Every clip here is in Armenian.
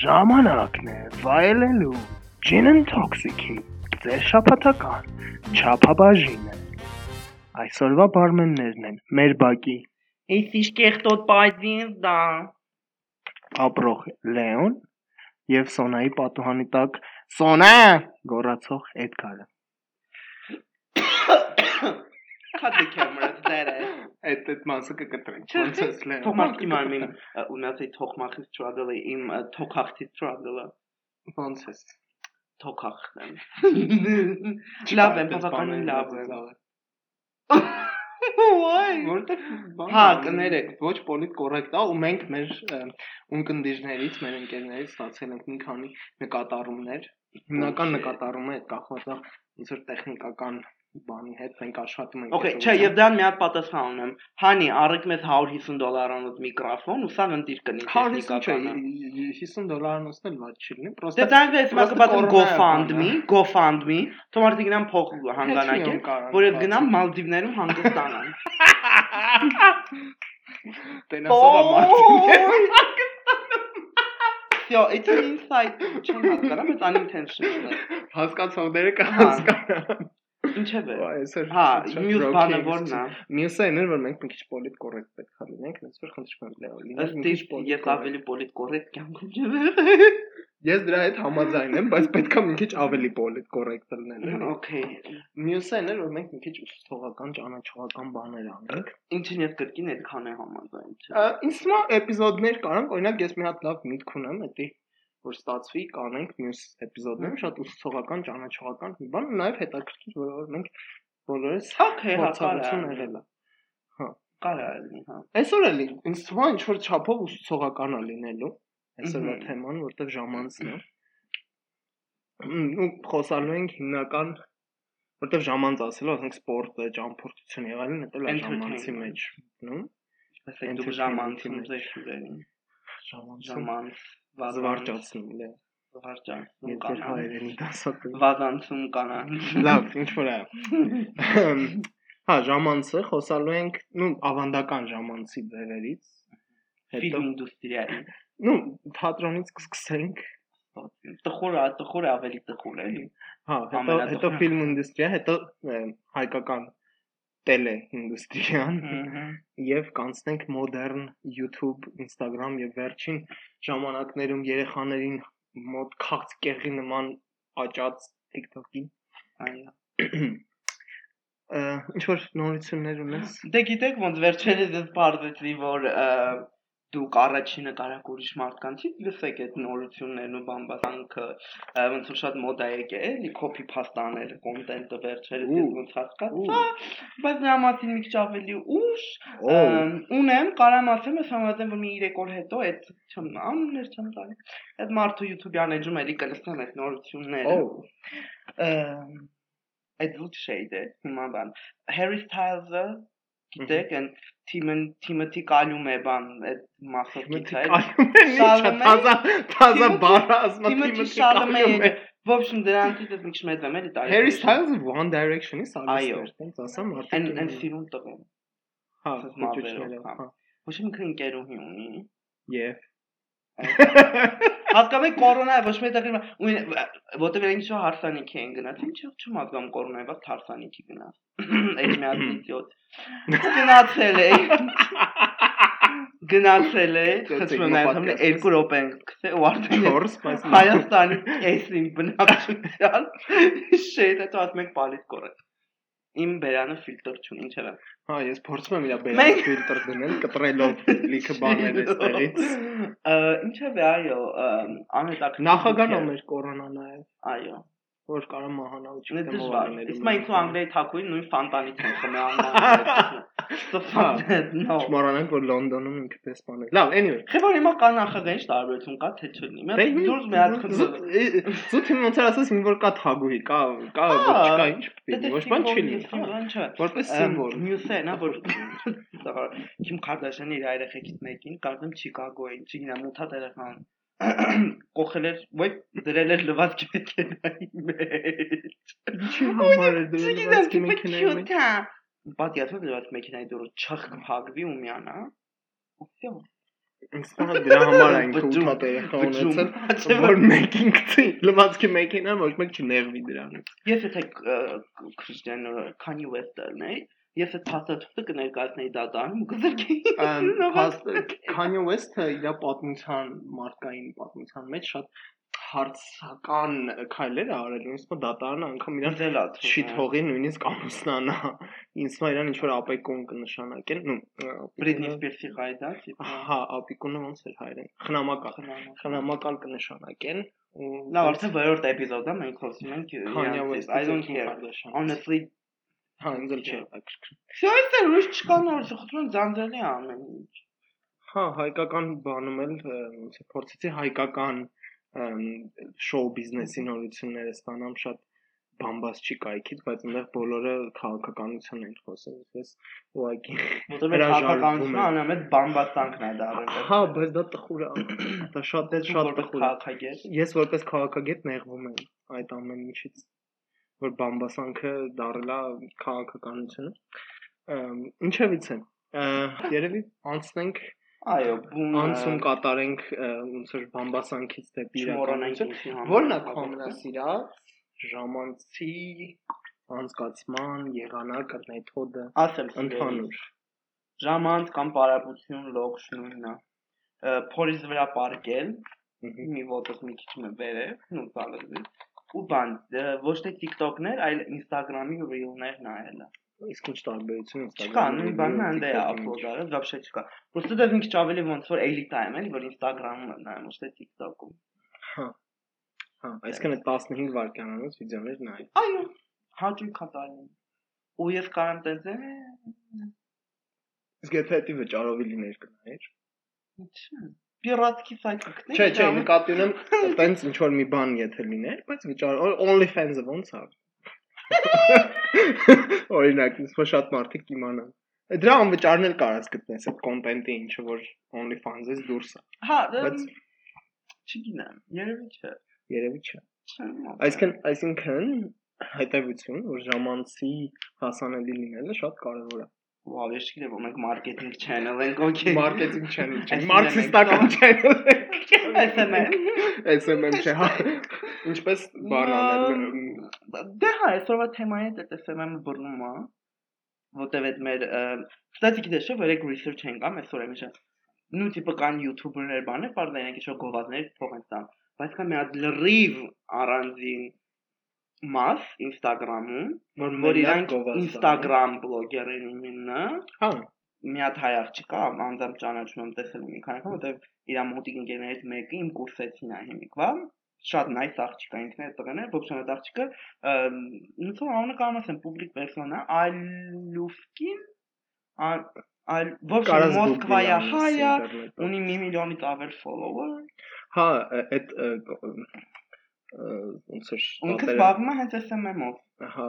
Ժամանակն է վայելելու Gin and Toxic-ի ձեր շապատական չափաբաժինը։ Այսօրվա բարմեններն են մեր բակի Эти что պայծին դա։ ապրող Լեոն եւ Սոնայի պատուհանի տակ Սոնա գոռացող Էդգարը։ Քատի կամերա դերը։ Այդ այդ մասը կկտրենք։ Ոնց էս Լեոն։ Թողմախի մարմին ունացի թողմախի struggle-ը իմ թողախտի struggle-ը։ Ոնց էս։ Թողախն եմ։ Լավ եմ, բավականին լավ եմ։ Why? Որտեվ Հա, կներեք։ ոչ պոլիտ կոռեկտ է ու մենք մեր ունկնդիրներից, մեր ընկերներից ստացել ենք մի քանի նկատառումներ։ Հիմնական նկատառումը այդ կախված է ոնց որ տեխնիկական բանի հետ մենք աշխատում ենք։ Okay, չէ, եւ դրան մի հատ պատասխան ունեմ։ Հանի, առեք մեզ 150 դոլարանոց միկրոֆոն ու սա ընտիր կնի տեխնիկականը։ 50 դոլարանոցն էլ ված չլինի, պրոստա Դե դրանք էս մասը պատմում GoFundMe, GoFundMe, թող արդի գնան փող հանգանակեն, որ այդ գնան Մալդիվներում հանգստանան։ Տենասովա մարտին։ Yo, it's an insight. Չեմ հասկանում, it's unintentional։ Հասկացողները կհասկանան։ հա։ Ինչև է։ Այսօր Հա, մյուս բանը է, որն է։ Մյուսը այն էր, որ մենք մի քիչ պոլիտ կոռեկտ պետք է լինենք, այնպես որ խնդրում եմ Լեո, լինել Ըստ ես ավելի պոլիտ կոռեկտ կյանքում չեմ Ես դրա հետ համաձայն եմ, բայց պետք է մի քիչ ավելի պոլիտ կոռեկտ լինել։ Okay։ Մյուսը այն էր, որ մենք մի քիչ ուսուցողական, ճանաչողական բաներ անենք։ Ինչին ես կրկին այդքան է համաձայն չէ։ Ա, Ինձ թվում է էպիզոդներ կանենք, օրինակ ես մի հատ լավ միտք ունեմ, դա որ ստացվի կանենք մյուս էպիզոդներում շատ ուսուցողական, ճանաչողական մի բան, նաև հետաքրքիր, որ մենք բոլորս Okay, հա, կարա։ եղել է։ Կարա լինի, հա։ Այսօր էլի ինձ թվում է ինչ որ չափով ուսուցողական է լինելու այսօրվա թեման, որտեղ ժամանցն է։ Ու խոսալու ենք հիմնական որտեղ ժամանց ասելով, ասենք սպորտը, ճամփորդություն եղալին, դա լավ ժամանցի մեջ, նո՞։ Այսինքն դու ժամանցում մեջ։ ձեր շուրերին։ Ժամանցը Ժամանց զվարճացնում է։ զվարճացնում Եթե կանան։ հայերենի դասատու։ Վազանցում կանան։ Լավ, ինչ որ է։ Հա, ժամանցը խոսալու ենք, նու ավանդական ժամանցի ձևերից։ Հետո, ինդուստրիայի։ նու թատրոնից կսկսենք։ Տխուր է, տխուր է ավելի տխուր էլի։ Հա, հետո հետո ֆիլմ ինդուստրիա, հետո հայկական տելե ինդուստրիան եւ կանցնենք մոդեռն YouTube, Instagram եւ վերջին ժամանակներում երեխաներին մոտ քաղց կեղի նման աճած TikTok-ին Այո։ ինչ որ նորություններ ունես։ Դե գիտեք ոնց վերջերս ես բարձեցի որ դուք առաջինը կարակ ուրիշ մարդկանցից լսեք այդ նորություններն ու բամբասանքը ոնց որ շատ մոդա եկե էլի copy paste անել կոնտենտը վերջերս ես ոնց հասկացա բայց դրա մասին մի քիչ ավելի ուշ ունեմ, կարամ ասեմ, ես համաձայն որ մի 3 օր հետո այդ չեմ անուններ չեմ տալի։ Այդ մարդու YouTube-յան էջում էլի կլսեմ այդ նորությունները։ Այդ ոչ շեյդ է, հիմա բան։ Harry Styles-ը գիտեք, այն Timon Timothy Calumet բան, այդ մասով Կալում է գիտա։ թազա թազա Timothy- բառը ասում Timothy Chalamet։ В общем, դրանից ես մի քիչ մեծ եմ էլի տարի։ Harry Styles-ը One Direction-ի Այո։ սալիստ էր, տենց ասամ, Այն արդեն այն սիրուն տղեն։ հա, սենց քոչուչները, մազերով, հա։ հա։ Ոչ մի քան ընկերուհի ունի։ Եվ Հասկանում եք կորոնա ոչ մի տեղի որտեղ ինչ որ հարսանիքի են գնաց։ Ինչ չեմ հասկանում կորոնայի վաղ հարսանիքի գնաց։ Էջ մի հատ իդիոտ։ Գնացել է։ Գնացել է, խնդրում եմ նայեմ, համ երկու րոպե են գցե ու արդեն ես 4, բայց Հայաստանի էսին բնակչության շեյթը տոց մեկ պալիտ կորը։ Իմ բերանը ֆիլտր չունի, ինչեւ է։ հա, ես փորձում եմ իրա Մենք- բերան ֆիլտր դնել, կտրելով լիքը բաներ էստեղից։ Ինչեւ է, այո, անհետաքրքիր։ Նախագան ա մեր կորոնա նաև, Այո։ որ կարող մահանալ չգիտեմ դժվար։ ովաներում։ Իսկ մենք ու Անգլիայի թակուին նույն ֆանտանից ենք խմե անման։ Հա։ No։ Չմոռանանք, որ Լոնդոնում ինքը դեսպան է։ Լավ, anyway։ Խեբար հիմա կա նախագահ ինչ տարբերություն կա թե Դե Մենք դուրս մի հատ խնդրում։ Զուտ իմ ոնց ինձ որ կա թագուհի, կա, կա, Հա, ոչ կա, ինչ Դե պիտի, ոչ բան չի լինի։ հա, Բան չէ։ Որպես սիմվոլ։ Մյուսը նա որ Քիմ Քարդաշյանի իր երեխեքից մեկին կարծեմ Չիկագոյին, չգիտեմ, մութա երեխան կոխել էր, ոյ դրել էր լվացքի մեքենայի մեջ։ Ինչի համար է դրել լվացքի մեքենայի մեջ։ հա։ Պատիացով լվացքի մեքենայի դուրս չախ կփակվի ու միանա։ Ոսյո։ Ինստան դրա համար այն քուտատ երեխա ունեցել, որ մեկին գցի լվացքի մեքենան ոչ մեկ չներվի դրանից։ Ես եթե Քրիստիանո Քանյու Վեստերն էի, ես այդ փաստաթուղթը կներկայացնեի դատարանում գզրքի։ Kanye West-ը իր պատմության, մարդկային պատմության մեջ շատ հարցական քայլեր է արել, թվում դատարանը անգամ իրան չի թողի նույնիսկ ամուսնանա։ Ինձ թվում իրան ինչ որ ապեկոն կնշանակեն, նու Բրիդնի Սպիրսի հայդա, հա, ապիկոնը ոնց էր հայերեն։ Խնամակալ։ Խնամակալ կնշանակեն Լավ, արդեն վերորդ էպիզոդը մենք խոսում ենք Kanye West, I don't care. Honestly, Հա, ինգլ չէ, հա։ ակրկր։ Շո այստեղ ուրիշ չկա նոր, խնդրում ձանձրնի ամեն ինչ։ Հա, հայկական բանում էլ հա, ոնց է փորձեցի հայկական շոու բիզնեսի նորությունները ստանամ շատ բամբաս չի կայքից, բայց այնտեղ բոլորը քաղաքականություն են խոսում, ես ուղղակի մոտեմ քաղաքականությունը հա, անամետ բամբաստանքն է դառել։ Հա, բայց դա տխուր է, դա շատ դե շատ տխուր է։ Ես որպես քաղաքագետ նեղվում եմ այդ ամեն ինչից որ բամբասանքը դառել է քաղաքականությունը։ Ինչևից է։ Երևի անցնենք Այո, անցում կատարենք ոնց որ բամբասանքից դեպի իրականություն։ Որն է քո ամենասիրած ժամանցի անցկացման եղանակը, մեթոդը, ասեմ ընդհանուր ժամանց կամ պարապություն լոգ նույնն է։ Փորից վրա պարկել, մի ոտոս մի քիչ մը վերև, նու ցալեզի Ու բան, ոչ թե TikTok-ներ, այլ Instagram-ի reel-ներ նայելը։ Իսկ ինչ տարբերություն Instagram-ում։ Չկա, նույն բանն անդե է upload արել, вообще չկա։ Просто դա մի քիչ ավելի ոնց որ elite եմ, էլի, որ Instagram-ում նայեմ, ոչ թե TikTok-ում։ Հա։ Հա, այսինքն 15 վայրկյանանոց վիդեոներ նայ։ Այո, հաճույք կատարում։ Ու ես կարամ տենց է։ Իսկ եթե դա վճարովի լիներ կնայեր։ Ինչ։ Պիրատքի սայթ կգտնի։ Չէ, չէ, նկատի ունեմ, տենց ինչ որ մի բան եթե լիներ, բայց վճար OnlyFans-ը ոնց է։ Օրինակ, ինձ շատ մարդիկ կիմանան։ Դրա անվճարն էլ կարաս գտնես այդ կոնտենտի ինչը որ OnlyFans-ից դուրս է։ Հա, բայց չգիտեմ, երևի չէ։ Երևի չէ։ Այսինքն, այսինքն հետևություն, որ ժամանցի հասանելի լինելը շատ կարևոր է։ Վավ, ես չգիտեմ, մենք մարքեթինգ channel ենք, օքեյ։ Մարքեթինգ channel չէ, մարքսիստական channel ենք։ SMM։ SMM չէ, հա։ Ինչպես բան անել։ Դե հա, այսօրվա թեմայի հետ SMM-ը բռնում է, որտեվ այդ մեր ստացի գիտես չէ, որ եք research ենք ամ այսօր եմ իշը։ Նու տիպը կան յութուբերներ բաներ, բարձր են ինչ-որ գովազներ փող են տամ, բայց կա մի հատ լրիվ առանձին մաս Instagram-ում, որ որ իրանք Instagram բլոգերին իննա, հա, մի հատ հայ աղջիկ կա, անձամբ ճանաչում եմ տեսել մի քանի անգամ, որտեվ իր մոտիկ ընկերներից մեկը իմ կուրսեցին է հիմիկվա, շատ nice աղջիկ է ինքն է տղեն է, այդ աղջիկը, ոնց որ անունը կարող ասեմ public persona, Ալյուֆկին, այլ ոչ Մոսկվայա հայա, ունի 1 միլիոնից ավել follower։ Հա, այդ ոնց էր ինքը զբաղվում է հենց SMM-ով հա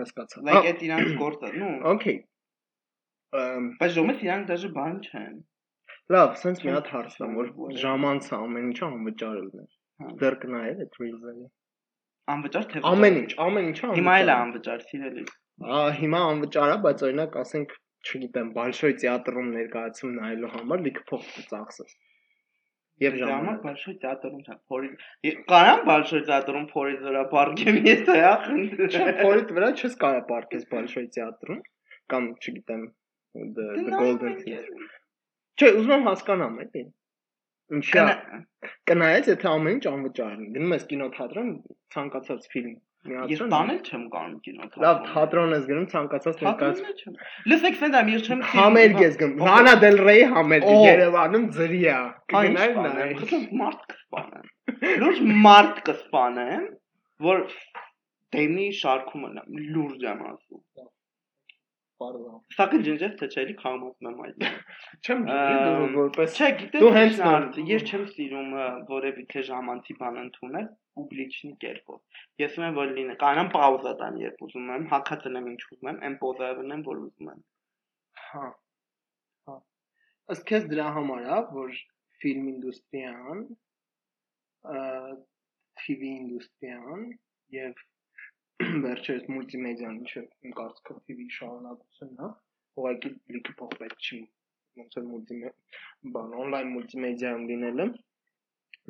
հասկացա like այդ իրանց գործը նու okay բայց ժոմես իրանք դաժե բան չեն լավ sense մի հատ հարց եմ որ ժամանցը ամեն ինչը անվճարելն է դեռ կնայել այդ reels-ը անվճար թե ամեն ինչ ամեն ինչը անվճար հիմա էլ է անվճար սիրելի ահա հիմա անվճար է բայց օրինակ ասենք չգիտեմ Բալշոյ թատրոն ներկայացում նայելու համար լիքը փող կծախսես Եվ ժամանակ Բալշոյ թատրոն չա փորի կարամ Բալշոյ թատրոն փորի վրա պարկեմ ես թե ախնդ Չէ փորի վրա չես կարա պարկես Բալշոյ թատրոն կամ չգիտեմ the golden theater Չէ ուզում եմ հասկանամ էլի Ինչա կնայես եթե ամեն ինչ անվճար է գնում ես կինոթատրոն ցանկացած ֆիլմ Ես տանել չեմ կարող կինոթատրոն։ Լավ, թատրոն ես գնում ցանկացած ներկայացում։ Լսեք, սենդ եմ, ես չեմ համերգ ես գնում։ Լանա դել Ռեյ համերգ Երևանում ձրի է։ Կգնալ նայ։ Մարդ կսպանեմ։ Լուրջ մարդ կսպանեմ, որ դեմի շարքումը լուրջ եմ ասում։ Պարզա։ Սա կջնջես թե չէ, էլի քաղաքացում եմ այդ։ Չեմ գիտի որպես Չէ, գիտես դու հենց ես չեմ սիրում որևիցե ժամանցի բան ընդունել պուբլիչնի կերպով։ Ես ուզում եմ որ լինի, կանամ պաուզա տան, երբ ուզում եմ, հակացնեմ ինչ ուզում եմ, այն պոզավորնեմ, որ ուզում եմ։ Հա։ Հա։ Ըստ քեզ դրա համար է, որ ֆիլմ ինդուստրիան, TV ինդուստրիան եւ վերջերս մուլտիմեդիան, ինչը իմ կարծիքով TV շարունակությունն է, ուղղակի լիքը պետք չի ոնց որ մուլտիմեդիա, բան on-line մուլտիմեդիայում լինելը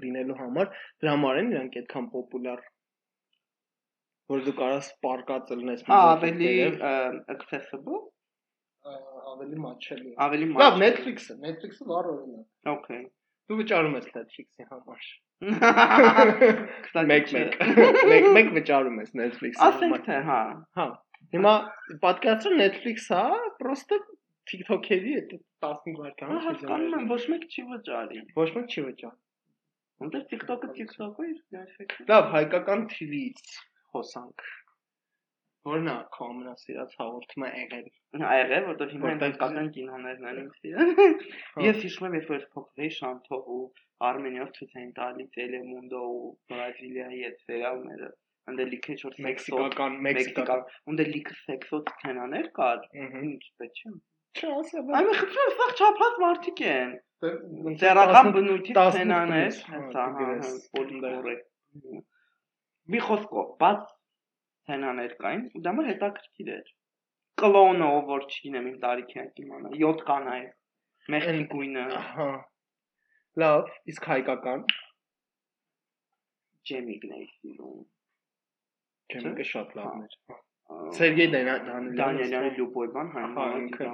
լինելու համար դրա համար են իրանք այդքան պոպուլյար որ դու կարաս պարկած լինես հա ավելի accessible ավելի մաչելի ավելի մաչելի լավ Netflix-ը Netflix-ը վառ օրինակ Okay դու վճարում ես Netflix-ի համար մեկ մեկ մեկ մեկ վճարում ես Netflix-ի համար ասենք թե հա հա հիմա պատկերացրու Netflix-ը պրոստը TikTok-երի այդ 15 վայրկյան հասկանում եմ ոչ մեկ չի վճարի ոչ մեկ չի վճարի Որտեղ TikTok-ը TikTok-ը իր Լավ, հայկական TV-ից խոսանք Որն է քո ամենասիրած հաղորդումը եղել։ Եղել, որտեղ հիմա հայկական կինոներն են ինձ սիրել։ Ես հիշում եմ, երբ որ փոքր էի Շանթով ու Արմենիայով ցույց էին տալիս Telemundo ու Բրազիլիայի այդ սերիալները։ Անդե լիքը շորտ մեքսիկական, մեքսիկական, ունդե լիքը սեքսոց սցենաներ կար։ Ինչ պետք է։ Չասեմ։ Այո, խփում սա չափած մարդիկ են։ Ձերական բնույթի սցենաներ, հա, հա, պոլիկորեկտ։ Մի խոսքով, բաց սցենաներ կային ու դա մը հետաքրքիր էր կլոնը ով որ չգինեմ իմ տարիքի ակ իմանա 7 կանայ մեղքի գույնը ահա լավ իսկ հայկական ջեմիկն է սիրում ջեմիկը շատ լավն էր Սերգեյ Դանիելյանը Լյուբոյբան հայտնի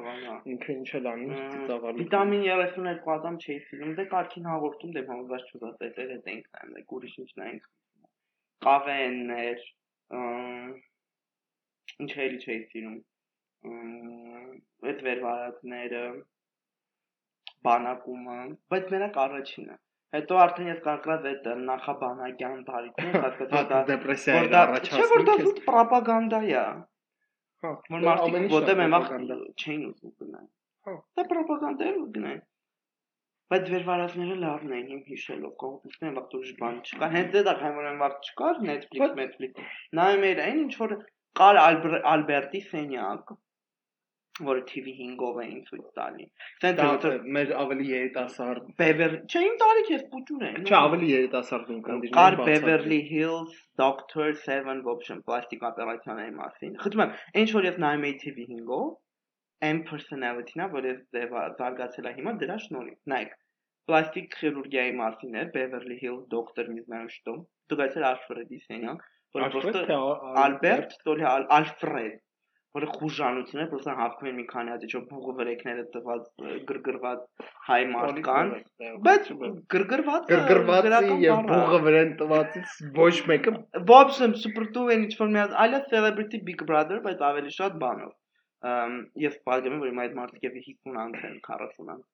ինքը ինչ էլ անի ծավալի Վիտամին 32 ատամ չէի սիրում դե կարքին հաղորդում դե համոզված չուզա տեսել հետ ենք նայում դե ուրիշ ինչ նայենք կավեններ ինչ էլի չէի սիրում այդ վերվարակները բանակումը բայց մենակ առաջինը հետո արդեն ես կարկրած այդ նախաբանակյան տարիքն հասկացա դա դեպրեսիա էր առաջացնում չէ որ դա զուտ ռոպագանդա է հա որ մարդիկ ոտեմ եմ ախ չէին ուզում գնալ հա դա ռոպագանդա էր գնալ բայց վերվարածները լավն էին իմ հիշելով կողմնքն վաղ դուրս բան չկար հենց դա հայմորեն վաղ չկար Netflix Netflix նայում էր այն ինչ որ կար Ալբերտի սենյակ որը TV 5-ով էին ցույց տալի։ Դենց մեր ավելի երիտասարդ Beverly, չէ, իմ տարիք էս փուճուն է։ Չէ, ավելի երիտասարդ ունկանդիրներ։ Կար Beverly Hills, Doctor 7, ոբշն պլաստիկ օպերացիաների մասին։ Խնդրում եմ, ինչ որ ես նայում էի TV 5-ով, M personality-նա, որը զարգացել է հիմա դրա շնորհիվ։ Նայեք, պլաստիկ քիրուրգիայի մասին էր Beverly Hills Doctor Miznaushtom, դուք այդպես Alfred-ի սենյակ, որը պրոստը Albert, թոլի Alfred որը խուժանություն է, պրոստա հավքում են մի քանի հատ իջո բուղը հրեքները տված գրգռված հայ մարդկան, բայց գրգռված գրգռվածի եւ բուղը վրան տվածից ոչ մեկը ոբսեմ սուպերտու են ինչ որ մի հատ այլա celebrity big brother, բայց ավելի շատ բանով։ Ես պատկանում եմ, որ իմ այդ մարդիկ եւի 50 անց են, 40 անց։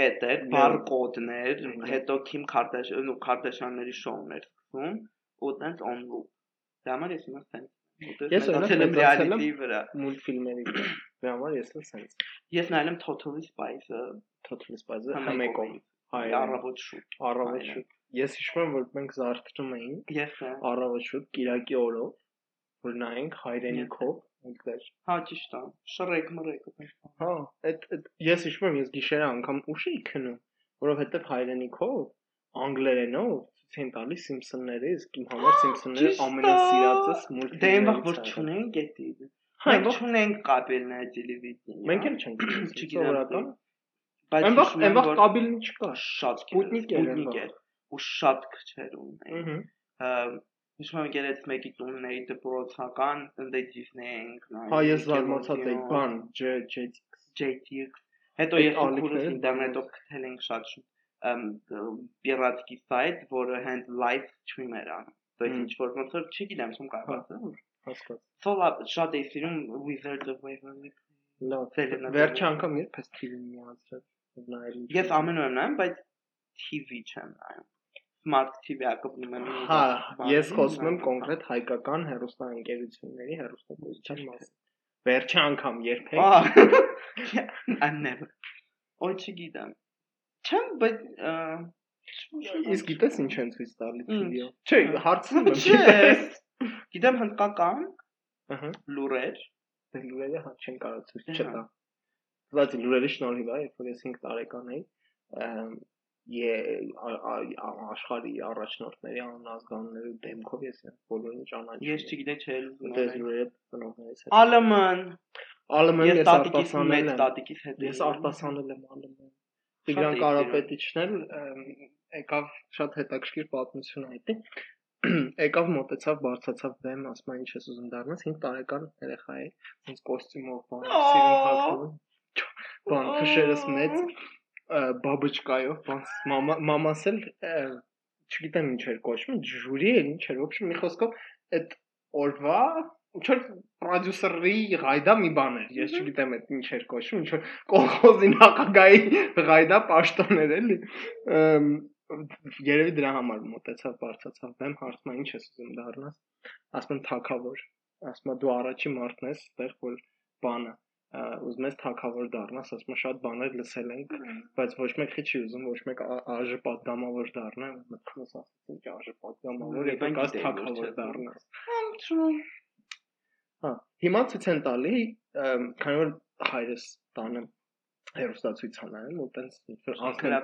Էդ է բարկոդներ, հետո Kim Kardashian-ների շոուներ սկսում, ու տենց on loop։ Դա համար ես իմաստն եմ Ես նայել եմ reality վրա մուլտֆիլմերի դրա համար ես էլ սենց ես նայել եմ Totally Spice-ը Totally Spice-ը համեկով հայ առավոտ շուտ առավոտ շուտ ես հիշում եմ որ մենք զարթնում էինք ես առավոտ շուտ Կիրակի օրով որ նայենք հայրենիքով ինքներ։ Հա, ճիշտ է։ Շրեկ մրեկը։ Հա, այդ ես հիշում եմ, ես գիշերը անգամ ուշ էի քնում, որովհետև հայրենիքով անգլերենով ցույց տալիս Սիմփսոնները, իսկ իմ համար Սիմփսոնները ամենասիրածս մուլտֆիլմերից։ Դե այնվաղ որ չունենք էդի։ Հա, չունենք կաբելներ տելևիզիոն։ Մենք էլ չենք չգիտեմ։ Բայց այնվաղ այնվաղ կաբելն չկա։ Շատ Սպուտնիկ էր։ Ու շատ քչեր ունեն։ Ահա Հիշում եմ գերեց մեկի տունների դպրոցական Disney ենք նայում։ Հա ես զարմացած էի, բան JTX JTX։ Հետո ես քուրս ինտերնետով գտել ենք շատ շուտ պիրատիկի սայթ, որը հենց live stream էր անում։ То есть ինչ որ ոնց որ չգիտեմ, ում կարող ասել։ Հասկաց։ Սոլա շատ էի սիրում Wizards of Waverly։ Լավ։ Վերջի անգամ երբ ես TV միացրել նայել։ Ես ամեն օր նայում, բայց TV չեմ նայում Smart TV ակոպնում եմ։ Հա, ես խոսում եմ կոնկրետ հայկական հեռուստաընկերությունների հեռուստագործության մասին։ Վերջի անգամ երբեք։ Ահա։ Աննև։ Ոչ չգիտեմ։ Չեմ, բայց Իսկ գիտես ինչ են ցույց տալի TV-ով։ Չէ, հարցնում եմ։ Չէ։ Գիտեմ հնդկական։ Ահա։ Լուրեր։ Դե լուրերը հա չեն կարող ցույց չտա։ Բայց լուրերի շնորհիվ է, երբ որ ես 5 տարեկան էի, աշխարհի առաջնորդների անազգանների դեմքով ես բոլորին ճանաչում։ Ես չգիտեի չէ դեզուրերը ծնողներից հետ։ Ալման եմ Ես արտասանել եմ։ տատիկից հետ Ես արտասանել եմ Շատ Տիգրան Կարապետիչն էլ եկավ շատ հետաքրքիր պատմություն այդի։ Եկավ մոտեցավ, բարձացավ բեմ, ասում է ինչ ես ուզում դառնաս, 5 տարեկան երեխա է, ինձ կոստյումով բան սիրուն հագնում։ Բան քշերս մեծ ը, բաբուչկայով, բան մամա մամաս էլ չգիտեմ ինչ էր կոչվում, ժյուրի էր, ինչ էր, ոբշեմ մի խոսքով այդ օրվա ինչ որ պրոդյուսերի ղայդա մի բան էր։ Ես չգիտեմ այդ ինչ էր կոչվում, ինչ որ կոլխոզի նախագահի ղայդա պաշտոներ էլի։ Երևի դրա համար մոտեցավ, բարձացավ բեմ, հարցնում է ինչ ես ուզում դառնաս։ Ասում եմ թակավոր։ Ասում է դու առաջի մարդն ես, այդտեղ որ բանը ուզում ես թակավոր դառնաս, ասում է շատ բաներ լսել ենք, բայց ոչ մեկը չի ուզում, ոչ մեկ ԱԺ պատգամավոր դառնա, մտքումս ասեցին, ինչ ԱԺ պատգամավոր, գիտեի, որ թակավոր դառնաս։ Հա, հիմա ցույց են տալի, քանի որ հայրս տանը հերոստացույց անայում, ու տենց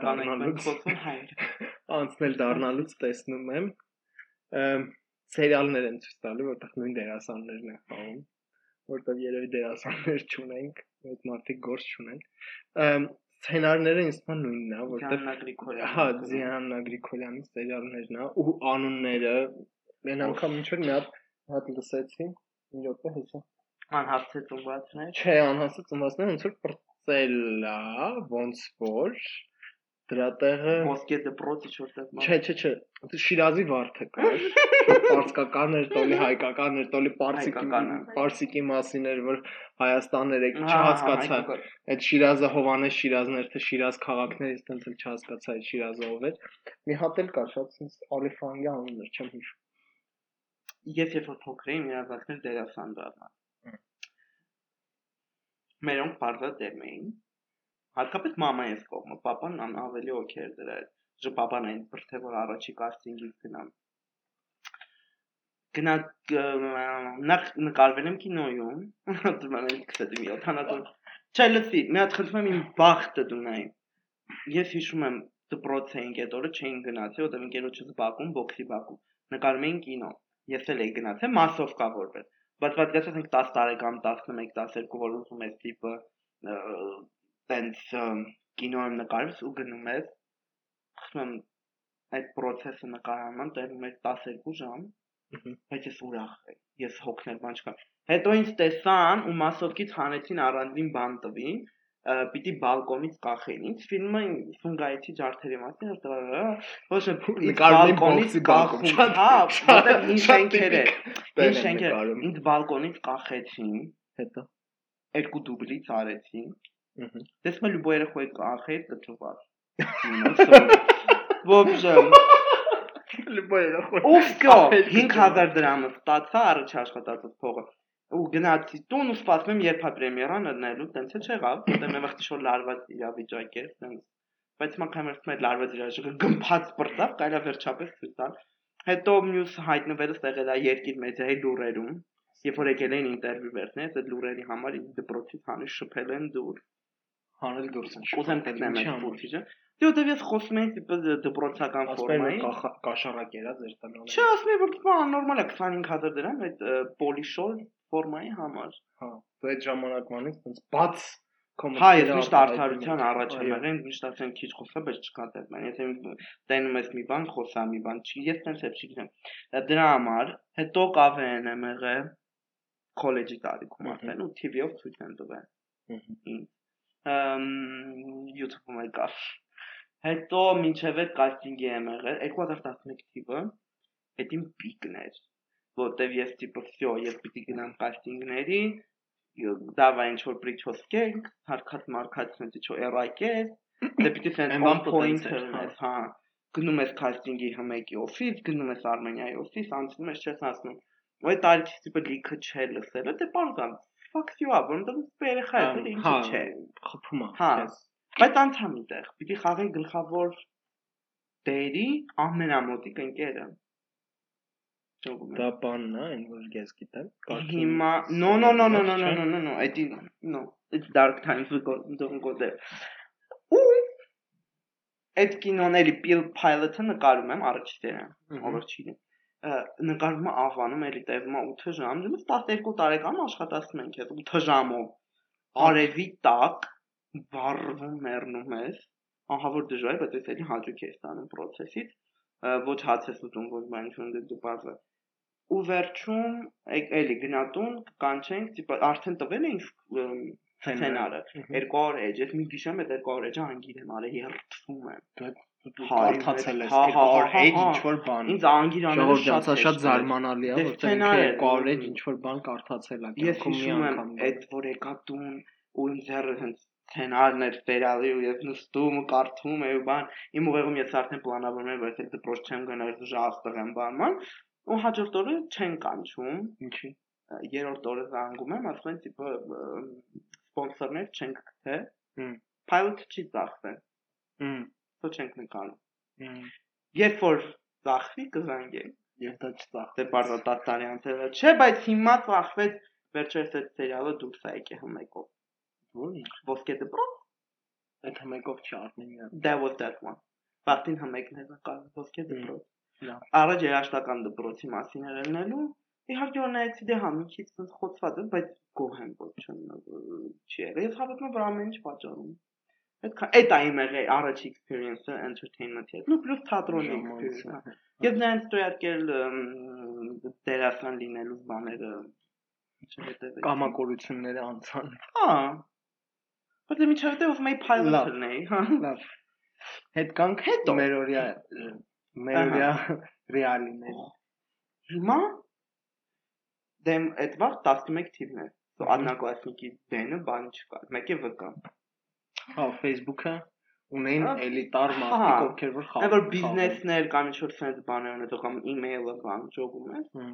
դառնալուց խոսում հայր։ անցնել դառնալուց տեսնում եմ սերիալներ են ցույց տալի, որտեղ նույն դերասաններն են խաղում, որտեղ երևի դերասաններ չունենք, այդ մարդիկ գործ չունեն։ սցենարները ինձ է նույնն է, որտեղ Ձաննա Գրիգորյան։ հա Ձիանա Գրիգորյանի սերիալներն է ու անունները մեն անգամ ինչ որ մի հատ հատ լսեցի, մի րոպե հեսա։ Անհասցե ծնվածներ։ Չէ, անհասը ծնվածները ոնց որ պրծել է, ոնց որ դրա տեղը Ոսկե դպրոցի չորտեղ Չէ, չէ, չէ, Շիրազի վարդը կար։ Պարսկական էր, տոլի հայկական էր, տոլի պարսիկի պարսիկի մասին էր, որ Հայաստանն էր, Հա, չհասկացա։ Այդ Շիրազը Հովանես Շիրազներ, թե Շիրազ քաղաքներից էլ չհասկացա այդ Շիրազը ով էր։ Մի հատ էլ կար, շատ sense Ալիֆանգի անունն էր, չեմ հիշում։ Ես երբ որ փոքր էի, մի ազգներ դերասան դառնա։ Մերոնք բարձր դերմ էին։ Հատկապես մամայիս կողմը, papan ավելի օքեյ էր դրա հետ։ Ժո papan այն բրթե որ առաջի կաստինգից գնամ։ Գնա նախ նկարվել եմ կինոյում, դրան էլ կսետի մի օթանատուն։ Չէ, լսի, մի հատ խնդրում եմ իմ բախտը դունայի։ Ես հիշում եմ դպրոց էինք այդ օրը չէին գնացի, որտեղ ընկերոջս Բաքում, բոքսի Բաքում։ Նկարում էին կինո։ Ես էլ էի գնացել մասովկա որպես։ Բայց պատկերացրեք 10 տարեկան, 11, 12, որ ուզում ես տիպը տենց կինո եմ նկարվում ու գնում ես։ Խսում եմ այդ process-ը նկարահանման տևում էր 12 ժամ, բայց ես ուրախ եմ։ Ես հոգնել բան չկա։ Հետո ինձ տեսան ու մասովկից հանեցին առանձին բան տվին, պիտի բալկոնից կախեն։ Ինչ ֆիլմը ֆունգայիցի ջարդերի մասին հրտվարա, ոչ է բալկոնից կախում։ Հա, որտեղ ինչ շենքեր է։ Ինչ շենքեր, ինձ բալկոնից կախեցին, հետո երկու դուբլից արեցին։ Ահա։ Դες մը լուբո երեխոյի կախել կճուվար։ Ոբժը Լուբո երեխոյ։ Ով կա 5000 դրամը ստացա առաջ աշխատած փողը ու գնացի տուն ու սպասում եմ երբ է պրեմիերան դնելու տենց է չեղավ որտեղ վաղ շոր լարված իրավիճակ էր տենց բայց մա կամերս մեծ լարված իրավիճակը գմփած բրտավ կարա վերջապես ցույց տալ հետո մյուս հայտնվելս եղել է երկիր մեդիայի լուրերում երբ որ եկել էին ինտերվյու վերցնես այդ լուրերի համար դպրոցից հանի շփել են դուր Հանել դուրս են։ ուզեմ գտնեմ Ինչի այդ ֆուտիջը դե որտեվ ես խոսում եմ տիպը դպրոցական Ասում ֆորմայի որ կախ- կաշառակ երա ձեր տնօրեն։ Չէ, ասում եմ որ դու աննորմալ է 25000 դրամ այդ պոլիշոր ֆորմայի համար։ Հա, դու այդ ժամանակվանից տենց բաց Հա, ես միշտ արդարության առաջ եմ եղել, միշտ ասեմ քիչ խոսա, բայց չկա դեռ։ Ման եթե տենում ես մի բան, խոսա մի բան, չի, ես տենց եմ չգիտեմ։ Դրա համար հետո կավեն եմ եղել քոլեջի տարիքում արդեն ու TV-ով ցույց են տվել։ Ամ YouTube-ում եկա։ Հետո մինչև այդ կաստինգի եմ եղել 2011 թիվը, այդ իմ պիկն էր, որտեվ ես տիպը всё, ես պիտի գնամ կաստինգների, դավա ինչ որ բրիչոս կենք, հարկած մարկած ինչ որ երակես, դե պիտի Այն սենց բան on point պոտենցիալ, հա։ ես, հա։ Գնում ես կաստինգի հմեկի օֆիս, գնում ես Արմենիայի օֆիս, անցնում ես չես ասնում։ Ու այդ տարիքի տիպը լիքը չէ լսել, դե բարձան fuck you up, որովհետեւ դու երեխա ես, էլի Հա, ինչի՞ չէ։ խփում է։ Հա։ քեզ։ Բայց անցամ այդտեղ։ Պիտի խաղեն գլխավոր դերի ամենամոտիկ ընկերը։ Ճոգում եմ։ Դա բանն է, այն որ ես գիտեմ։ Հիմա no no no no no no no no no այդ no it's dark times we go don't go there։ Ու այդ կինոների Bill Pilot-ը նկարում եմ առաջինը, Մհմ։ առաջինը։ Ա, Նկարումը աղանում էլի տևում է 8 ժամ, դու 12 տարեկան աշխատացնում ենք այդ 8 ժամով։ արևի տակ վառվում մեռնում ես ահավոր դժվար է բայց էլի հաճույք ես ստանում process-ից ոչ հաց ես ուտում ոչ բան չուն դու բարձր ու վերջում էլի գնատուն կանչենք տիպը արդեն տվել էինք սցենարը 200 էջ ես մի գիշեր այդ 200 էջը անգիր եմ արել հերթվում եմ կարդացել ես 200 էջ ինչ որ բան ինձ անգիր անել շատ շատ զարմանալի է որտեղ 200 էջ ինչ որ բան կարդացել եմ ես հիշում եմ այդ որ եկա տուն ու ինձ հերը հենց սցենարն էր վերալի ու ես նստում ու կարդում եմ բան իմ ուղեղում ես արդեն պլանավորում եմ որ ես դպրոց չեմ գնալ դժա աստղ եմ բանման ու հաջորդ օրը չեն կանչում ինչի երրորդ օրը զանգում եմ ասում են տիպը սպոնսորներ չենք գտե pilot չի ծախսել հմ սա չենք նկարում երբ որ ծախվի կզանգենք եւ դա չծախ դե բարձր տատարյանցը չէ բայց հիմա ծախվեց վերջերս այդ սերիալը դուրս է եկել հմեկով Ո՞ն։ Ոսկե դպրոց։ Այդ հմեկով չառնին։ That was that one։ Բախտին հմեկն էր կար ոսկե դպրոց։ Առաջ երաշտական դպրոցի մասին էր ելնելու։ Իհարկե օրնայեցի դե համիչից ցած խոցված է, բայց գոհ եմ ոչ չի եղել։ Ես հավատում եմ, որ ամեն ինչ պատճառում։ Այդքան այդ է իմ եղել առաջ experience-ը entertainment-ի հետ։ Նու պլյուս թատրոնի experience-ը։ Եվ նրանց ստոյարկել դերասան լինելու բաները չհետևել։ Կամակորությունները անցան։ Հա, Բայց դե միջավայրը ով մեի pilot լինեի, հա։ Լավ։ Հետ կանք հետո մեր օրյա մեր օրյա ռեալիներ։ Հիմա դեմ այդ վաղ 11 թիվն է։ So աննակլասնիկի դենը բան չկա։ Մեկ է վկա։ Հա, Facebook-ը ունեն էլիտար մարդիկ, ովքեր որ խաղում են։ Որ բիզնեսներ կամ ինչ-որ sense բաներ ունեն, կամ email-ը կամ ճոգում են։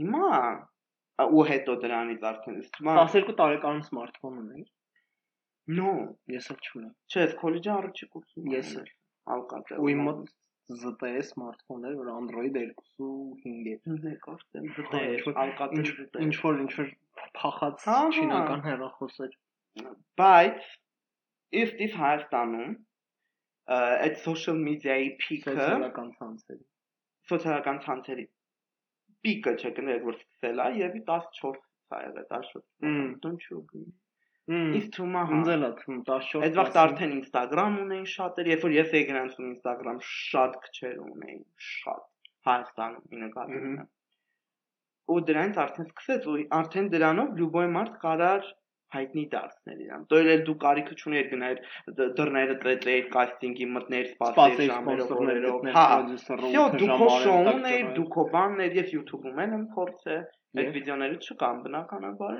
Հիմա ու հետո դրանից արդեն իսկ 12 տարեկանից smartphone ունեի։ No, ես էլ չունեմ։ Չէ, ես քոլեջի առաջի կուրսում ես էլ ալկատել։ Ու իմ մոտ ZTE սմարթֆոններ, որ Android 2.5 է։ Դե կարծեմ ZTE, ալկատել ZTE։ Ինչ որ ինչ որ փախած չինական հեռախոսեր։ Բայց if this Հայաստանում այդ social media-ի peak-ը սոցիալական ցանցերի սոցիալական ցանցերի peak-ը չկներ որ սկսել է եւ 14 սա եղել 14 don't you agree Իսկ թումա հնձելա թում 14 Այդ վաղ արդեն Instagram ունեին շատեր, երբ որ ես եի գրանցում Instagram շատ քչեր ունեին, շատ Հայաստանում նկատում եմ։ Ու դրանից արդեն սկսեց ու արդեն դրանով լյուբոյ մարդ կարար հայտնի դարձնել իրան։ Դոյլ էլ դու կարիքը չուներ գնալ դռները ծեծեիր կաստինգի մտներ սպասեիր ժամերով Հա, դու քո շոուն էիր, դու քո բանն էիր, ես YouTube-ում եմ փորձը Այդ վիդեոները չկան բնականաբար։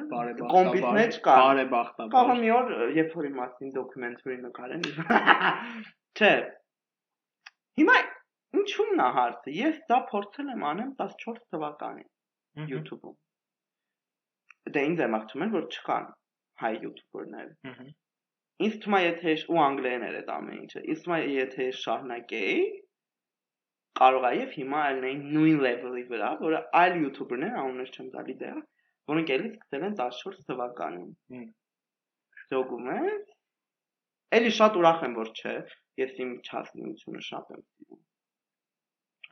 Կոմպիթներ չկան։ Բարեբախտաբար։ Կարող մի օր, երբ որ իմաստին դոկումենտարի նկարեն։ Չէ։ Հիմա ինչու՞մն է հարցը։ Ես դա փորձել եմ անեմ 14 թվականին YouTube-ում։ Դե ինձ եմ աղթում են որ չկան հայ յութուբերներ։ Ինձ թվում է եթե ու անգլերեն էր այդ ամեն ինչը։ Ինձ թվում է եթե շարունակեի, կարող է եւ հիմա ելնեին նույն level-ի վրա, որը այլ յութուբերներ անուններ չեմ տալի դեռ, որոնք էլի սկսել են 14 թվականին։ Շոկում է։ Էլի շատ ուրախ եմ որ չէ, ես իմ չասնությունը շատ եմ սիրում։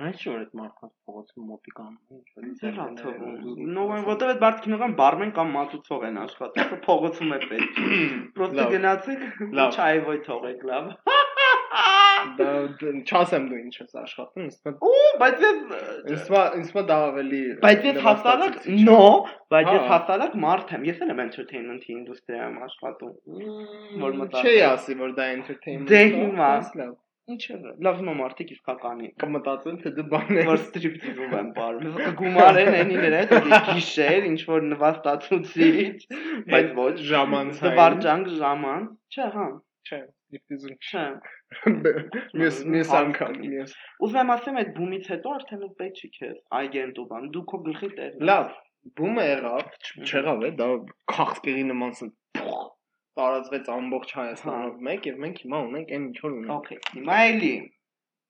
Այս շոր այդ մարդկանց փողոցում մոտիկան ինչ որ դեռ թվում։ Նոյն որտեվ այդ բարդ կինոկան բարմեն կամ մատուցող են աշխատում, փողոցում է պետք։ Պրոստը գնացեք, չայ ոյ թողեք լավ։ Դա չասեմ դու ինչ ես աշխատում, ինձ Ու, բայց ես ինձ ինձ դա ավելի Բայց ես հաստատակ no, բայց ես հաստատակ մարդ եմ։ Ես էլ եմ entertainment-ի ինդուստրիայում աշխատում։ Որ մտա։ Չի ասի, որ դա entertainment։ Դե հիմա Ինչ է, լավ հիմա մարդիկ իսկականի կմտածեն թե դու բան ես որ ստրիպտիզում եմ բարում։ Գումարեն այնին էր այդ գիշեր ինչ որ նվաստացուցիչ, բայց ոչ ժամանց։ Դվարջանք ժամանց։ Չէ, հա։ Չէ, ստրիպտիզում չէ։ Մյուս մյուս անգամ, մյուս։ Ուզում եմ ասեմ այդ բումից հետո արդեն պետք չի քեզ այգենտ ու բան։ Դու քո գլխի տեր։ Լավ, բումը եղավ, չեղավ է, դա քաղցկեղի նման տարածվեց ամբողջ Հայաստանով մեկ եւ մենք հիմա ունենք այն ինչ որ ունենք։ Okay, հիմա էլի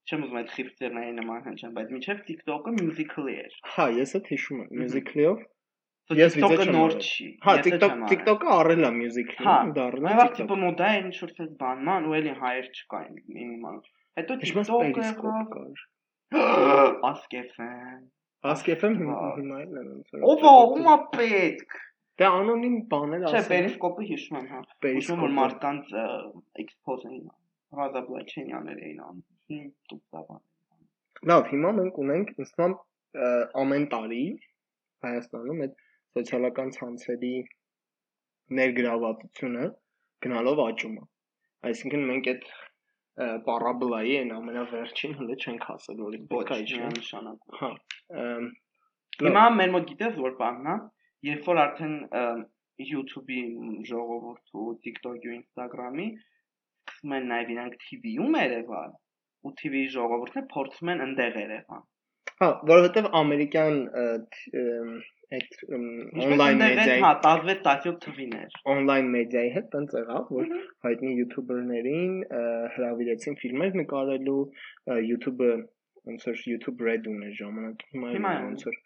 չեմ ուզում այդ խիփտերների նման հնչան, բայց միջև TikTok-ը Musical.ly էր։ Հա, ես էլ հիշում եմ Musical.ly-ով Ես TikTok-ը նոր չի։ Հա, TikTok TikTok-ը առել է music-ին, հա, դառնա։ վաղ տիպը մոդա է ինչ որ ցած բանման ու էլի հայեր չկային մինիմալ։ Հետո TikTok-ը կար։ Ask FM հիմա էլ ոնց որ։ Ո՞վ ո՞ումա պետք։ Դե անոնիմ բաներ ասել։ Չէ, Periscope-ը հիշում եմ, հա։ Հիշում որ մարդկանց expose էին Ռազաբլաչենյաններ էին անում։ Տուփտավան։ Լավ, հիմա մենք ունենք ինստամ ամեն տարի Հայաստանում այդ սոցիալական ցանցերի ներգրավվածությունը գնալով աճում է։ Այսինքն մենք այդ պարաբլայի այն ամենավերջին հենց չենք հասել, որ պետք է իջնի նշանակում։ Հա։ Հիմա մեր մոտ գիտես որ բանն է, երբ որ արդեն YouTube-ի ժողովուրդը, TikTok-ի ու Instagram-ի սկսում են նաև իրանք TV-ում երևալ, ու TV-ի ժողովուրդը փորձում են ընդեղ երևան։ Հա, որովհետև ամերիկյան այդ on-line մեդիայի հա 16-17 թվիներ on-line մեդիայի հետ տենց եղավ որ հայտնի յութուբերներին հրավիրեցին ֆիլմեր նկարելու յութուբը ոնց որ YouTube Red ուներ ժամանակ հիմա ոնց որ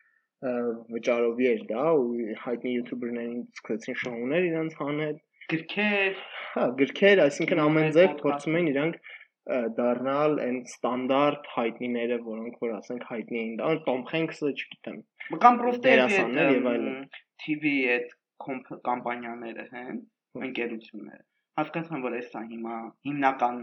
վճարովի էր դա ու հայտնի յութուբերներին սկսեցին շոուներ իրանց հանել գրքեր հա գրքեր այսինքն ամեն ձև փորձում են իրանք դառնալ այն ստանդարտ հայտնիները, որոնք որ ասենք հայտնի էին, դա Tom Hanks-ը, չգիտեմ։ Կամ պրոստե դերասաններ եւ այլն։ TV այդ կամպանիաները հեն, ընկերությունները։ Հասկացան, որ էսա հիմա հիմնական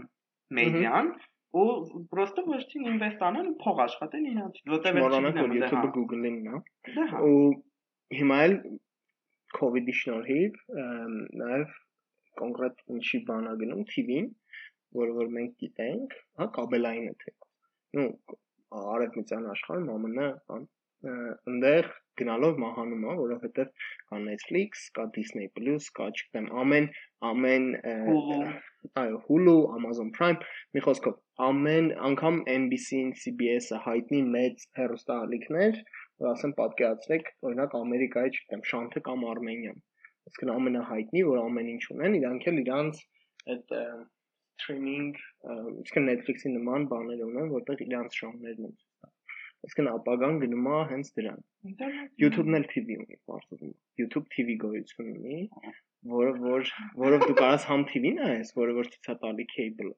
մեդիան ու պրոստը վերջին ինվեստ անեն ու փող աշխատեն իրանց, որտեղ վերջինն է YouTube-ը Google-ին, հա։ Ու հիմա էլ COVID-ի շնորհիվ նաև կոնկրետ ինչի բանա գնում TV-ին որը որ մենք գիտենք, հա, կաբելայինը թե։ Ну, արևմտյան աշխարհում ԱՄՆ, բան, այնտեղ գնալով մահանում է, որովհետև կա Netflix, կա Disney կա չգիտեմ, ամեն ամեն այո, Hulu, Amazon Prime, մի խոսքով, ամեն անգամ NBC-ին, CBS-ը հայտնի մեծ հեռուստաալիքներ, որ ասեմ պատկերացրեք, օրինակ Ամերիկայի, չգիտեմ, Շանթը կամ Արմենիան։ Այսինքն ամենահայտնի, որ ամեն ինչ ունեն, իրանք էլ իրանց այդ streaming, իսկ Netflix-ի նման բաներ ունեն, որտեղ իրանց շոուներն են Այսինքն ապագան գնում է հենց դրան։ YouTube-ն էլ TV ունի, բարձրում։ YouTube TV գոյություն ունի, որը որ որով դու կարաս համ TV նայես, որը որ տալի cable-ը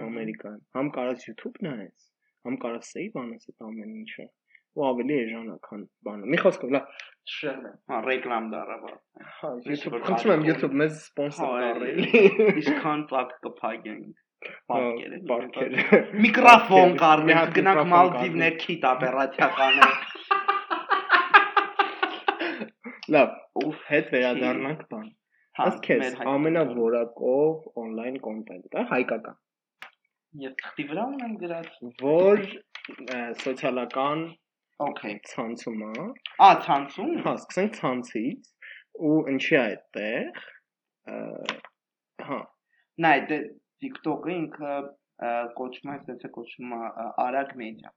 Ամերիկան, համ կարաս YouTube նայես, համ կարաս save անես այդ ամեն ինչը ու ավելի էժանական բանը։ Մի խոսքով, լավ, շեղն է։ Հա, ռեկլամ դարավա։ Հա, YouTube, խնդրում եմ YouTube մեզ սպոնսոր տարել։ Ինչքան ծակ կփակենք։ Պարկերը, պարկերը։ Միկրոֆոն կառնենք, գնանք Մալդիվներ քիտ օպերացիականը։ Լավ, ու հետ վերադառնանք բան։ Ասք քեզ ամենավորակով on-line content-ը հայկական։ Ես թղթի վրա ունեմ գրած։ Որ սոցիալական Okay, ցանցում է։ Ա, ցանցում։ Հա, սկսենք ցանցից ու ինչի է այդտեղ։ Հա։ Նայ, դե TikTok-ը ինքը կոչվում է, այսպես է կոչվում է արագ մեդիա։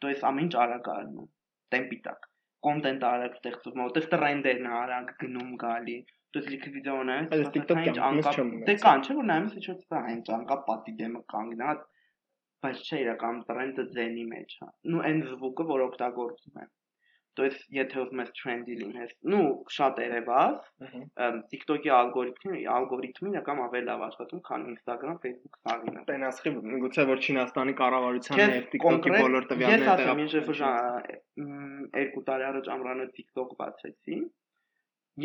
То есть ամեն ինչ արագ անում։ Տեմպի տակ։ Կոնտենտ արագ ստեղծում, որտեղ տրենդերն արագ գնում գալի։ То есть լիքը վիդեո նայես, այս TikTok-ը անց չեմ։ Դե կան, չէ՞ որ նայում ես ինչ-որ այն ճանկա պատի դեմը կանգնած բայց չէ իրական տրենդը ձենի մեջ է։ Ну այն զվուկը, որ օգտագործում են։ То есть եթե ուզում ես trendy լինես, ну շատ երևաս, TikTok-ի ալգորիթմը, ալգորիթմը իրական ավելի լավ աշխատում, քան Instagram, Facebook սարինը։ Տենասխի գուցե որ Չինաստանի կառավարությանն եւ TikTok-ի բոլոր տվյալները Ես ասեմ, ինչ որ երկու տարի առաջ ամրանը TikTok բացեցի,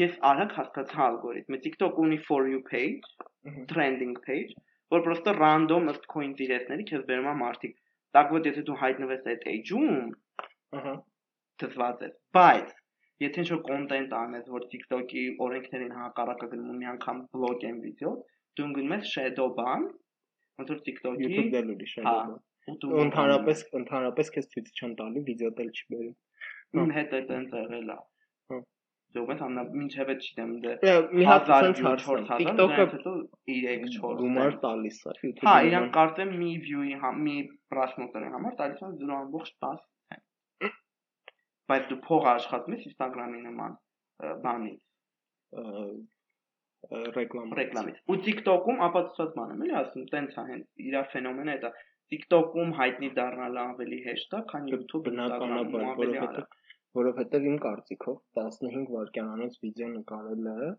ես արագ հասկացա ալգորիթմը։ TikTok ունի for you page, trending page, որ պրոստը random ըստ քո ինտերեսների քեզ բերում է մարդիկ։ Так вот, եթե դու հայտնվես այդ age-ում, ըհը, դժվար է։ Բայց եթե ինչ-որ content անես, որ TikTok-ի օրենքներին հակառակը գնում մի անգամ բլոկ են վիդեո, դու գնում ես shadow ban, ոնց որ TikTok-ի YouTube դել ունի shadow ban։ Ու ընդհանրապես ընդհանրապես քեզ ցույց չեն տալի, վիդեո դել չի բերում։ Իմ հետ է տենց եղել է Ձողես ամնա մինչև այդ չգիտեմ դե մի հատ sense հարցը TikTok-ը հետո 3-4 գումար տալիս է YouTube-ը Հա, իրանք կարծեմ մի view-ի համ մի պրասմոտրի համար տալիս են 0.10 բայց դու փող աշխատում ես Instagram-ի նման բանից ռեկլամ ռեկլամից ու TikTok-ում ապացուցած բան եմ էլի ասում տենց է հենց իր ֆենոմենը դա TikTok-ում հայտնի դառնալը ավելի հեշտ է քան YouTube-ում բնականաբար որովհետեւ որովհետև իմ կարծիքով 15 վայրկյանանոց վիդեո նկարելը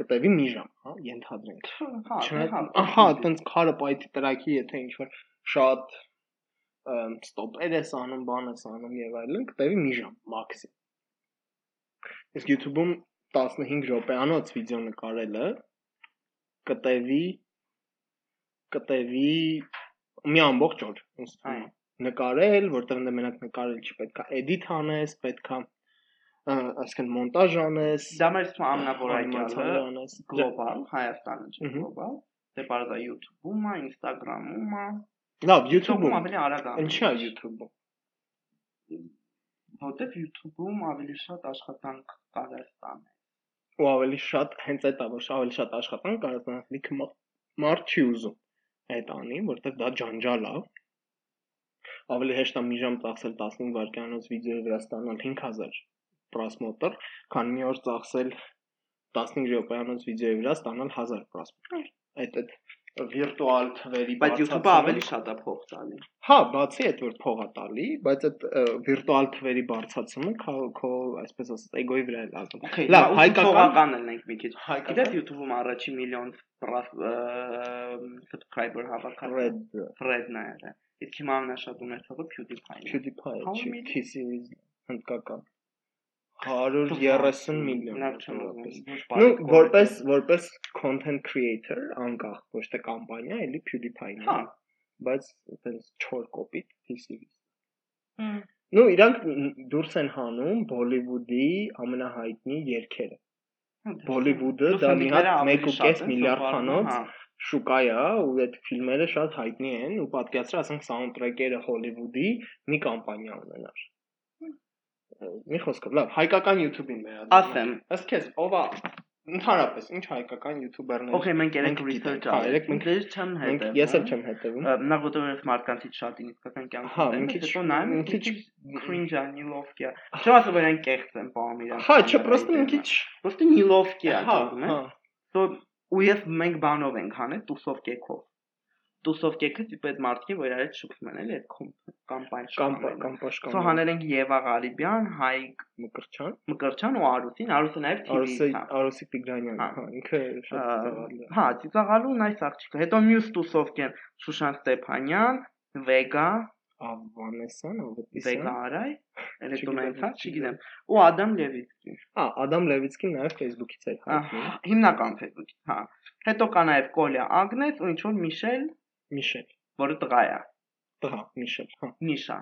կտևի մի ժամ, հա, ենթադրենք։ Հա, ահա, այտենց քարը պայթի տրակի, եթե ինչ որ շատ ստոպեր ես անում, բան ես անում եւ այլն, կտևի մի ժամ մաքսիմում։ Իսկ YouTube-ում 15 րոպեանոց վիդեո նկարելը կտևի կտևի մի ամբողջ օր թվում է նկարել, որտեղ մենակ նկարել չի պետքա էդիտ անես, պետքա այսինքն մոնտաժ անես, դա մեր ամենավորակյալը անես գլոբալ Հայաստանը չէ գլոբալ, դե բարձա YouTube-ում, Instagram-ում, լավ YouTube-ում ավելի արագ է։ Ինչա YouTube-ում։ Որտեվ YouTube-ում ավելի շատ աշխատանք կարես տանել ու ավելի շատ հենց այդ է որ ավելի շատ աշխատանք կարես տանել լիքը մարդ չի ուզում այդ անի որտեվ դա ջանջալ է ավելի հեշտ է մի ժամ ծախսել 15 վայրկյանոց վիդեոյի վրա ստանալ 5000 պրոսմոտոր, քան մի օր ծախսել 15 րոպեանոց վիդեոյի վրա ստանալ 1000 պրոսմոտոր։ Այդ այդ վիրտուալ թվերի բայց YouTube-ը ավելի շատ է փող տալի։ Հա, բացի այդ որ փող է տալի, բայց այդ վիրտուալ թվերի բարձրացումը քո այսպես ասած էգոյի վրա է լազում։ Լավ, հայկական են ենք մի քիչ։ Գիտես YouTube-ում առաջի միլիոն subscriber հավաքած Fred-ն է։ Իսկ հիմա ամենաշատ ունեցողը PewDiePie-ն է։ PewDiePie-ը T-series հնդկական 130 միլիոն նույնպես։ Նու որպես որպես content creator անկախ ոչ թե կամպանիա, էլի PewDiePie-ն է, բայց այտենց 4 կոպիտ PC-ից։ Նու իրանք դուրս են հանում Bollywood-ի ամենահայտնի երգերը։ Bollywood-ը դա մի հատ 1.5 միլիարդ խանոց շուկա է ու այդ ֆիլմերը շատ հայտնի են ու պատկերացրա ասենք սաունդթրեքերը Հոլիվուդի մի կամպանիա ունենար մի խոսքով, լավ, հայկական YouTube-ին վերադառնանք։ Ասեմ, ըստ քեզ ով է ընդհանրապես ինչ հայկական յութուբերներ Okay, մենք երեք research արել։ Մենք դեր չեմ հետևում։ Ես էլ չեմ հետևում։ Նա որտեղ մարդկանցից շատ ինքնական կյանքում։ Հա, մի քիչ նայում, մի քիչ cringe-ա, նիլովկիա։ Չեմ ասում այն կեղծ են բամ իրան։ Հա, չէ, պրոստը մի քիչ պրոստը նիլովկիա, հա, հա։ So ու ես մենք բանով ենք հանել տուսով կեքով տուսով կեքը տիպ այդ մարդկին, որ իրար հետ շփվում են, էլի այդ կամպայն կամպա կամպաշկան։ Սա հանել ենք Եվա Ղարիբյան, Հայկ Մկրչյան, Մկրչյան ու Արուսին, Արուսը նաև TV-ից։ Արուսի Տիգրանյան, հա, ինքը շատ ծաղալի է։ Հա, ծաղալու նայս աղջիկը։ Հետո մյուս տուսով կեն Շուշան Ստեփանյան, Վեգա, Ավանեսյան, Ավետիսյան։ Վեգա Արայ, էլեկտրոնայից, հա, չգիտեմ։ Ու Ադամ Լևիցկին։ Հա, Ադամ Լևիցկին նաև Facebook-ից էր հայտնի։ Հիմնական Facebook-ից, հա։ Հետո կա նաև Կոլյա Ագնես ու ինչ որ Միշել Միշել, որը տղա է։ Տղա, Միշել, հա։ Միշա։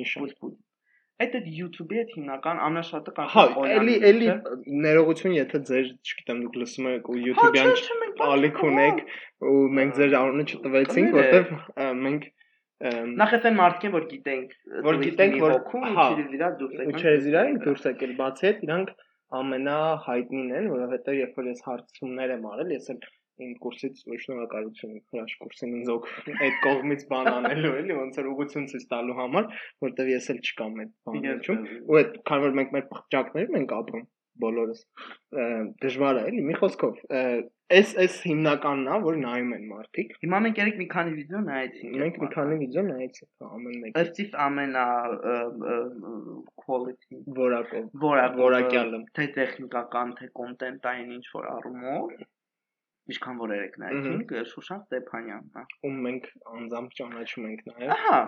Միշա։ Պուլպուլ։ Այդ այդ YouTube-ի հետ հիմնական ամենաշատը կա Հա, էլի էլի ներողություն, եթե ձեր, չգիտեմ, դուք լսում եք ու հա, YouTube-յան ալիք ունեք ու մենք ձեր անունը չտվեցինք, որտեվ մենք Նախ այն մարդիկ որ գիտենք, որ գիտենք որ հա, չերեզ իրար դուրս եկան։ Չերեզ իրար դուրս եկել, բացի այդ իրանք ամենահայտնին են, որովհետեւ երբ որ ես հարցումներ եմ արել, ես էլ իմ կուրսից շնորհակալություն հրաշ կուրսին ինձ օգ այդ կողմից բան անելու էլի ոնց որ ուղղություն ցույց տալու համար որտեվ ես էլ չկամ այդ բաններում ու այդ քանի որ մենք մեր փղճակներում ենք ապրում բոլորս դժվար է էլի մի խոսքով այս այս հիմնականն է որ նայում են մարդիկ հիմա մենք երեք մի քանի վիդեո նայեցինք մենք մի քանի վիդեո նայեցինք ամեն մեկ ըստ իս ամենա quality որակով որակյալը թե տեխնիկական թե կոնտենտային ինչ որ առումով ինչքան որ երեք նայեցինք Շուշան Ստեփանյանն է ում մենք անձամբ ճանաչում ենք նաև ահա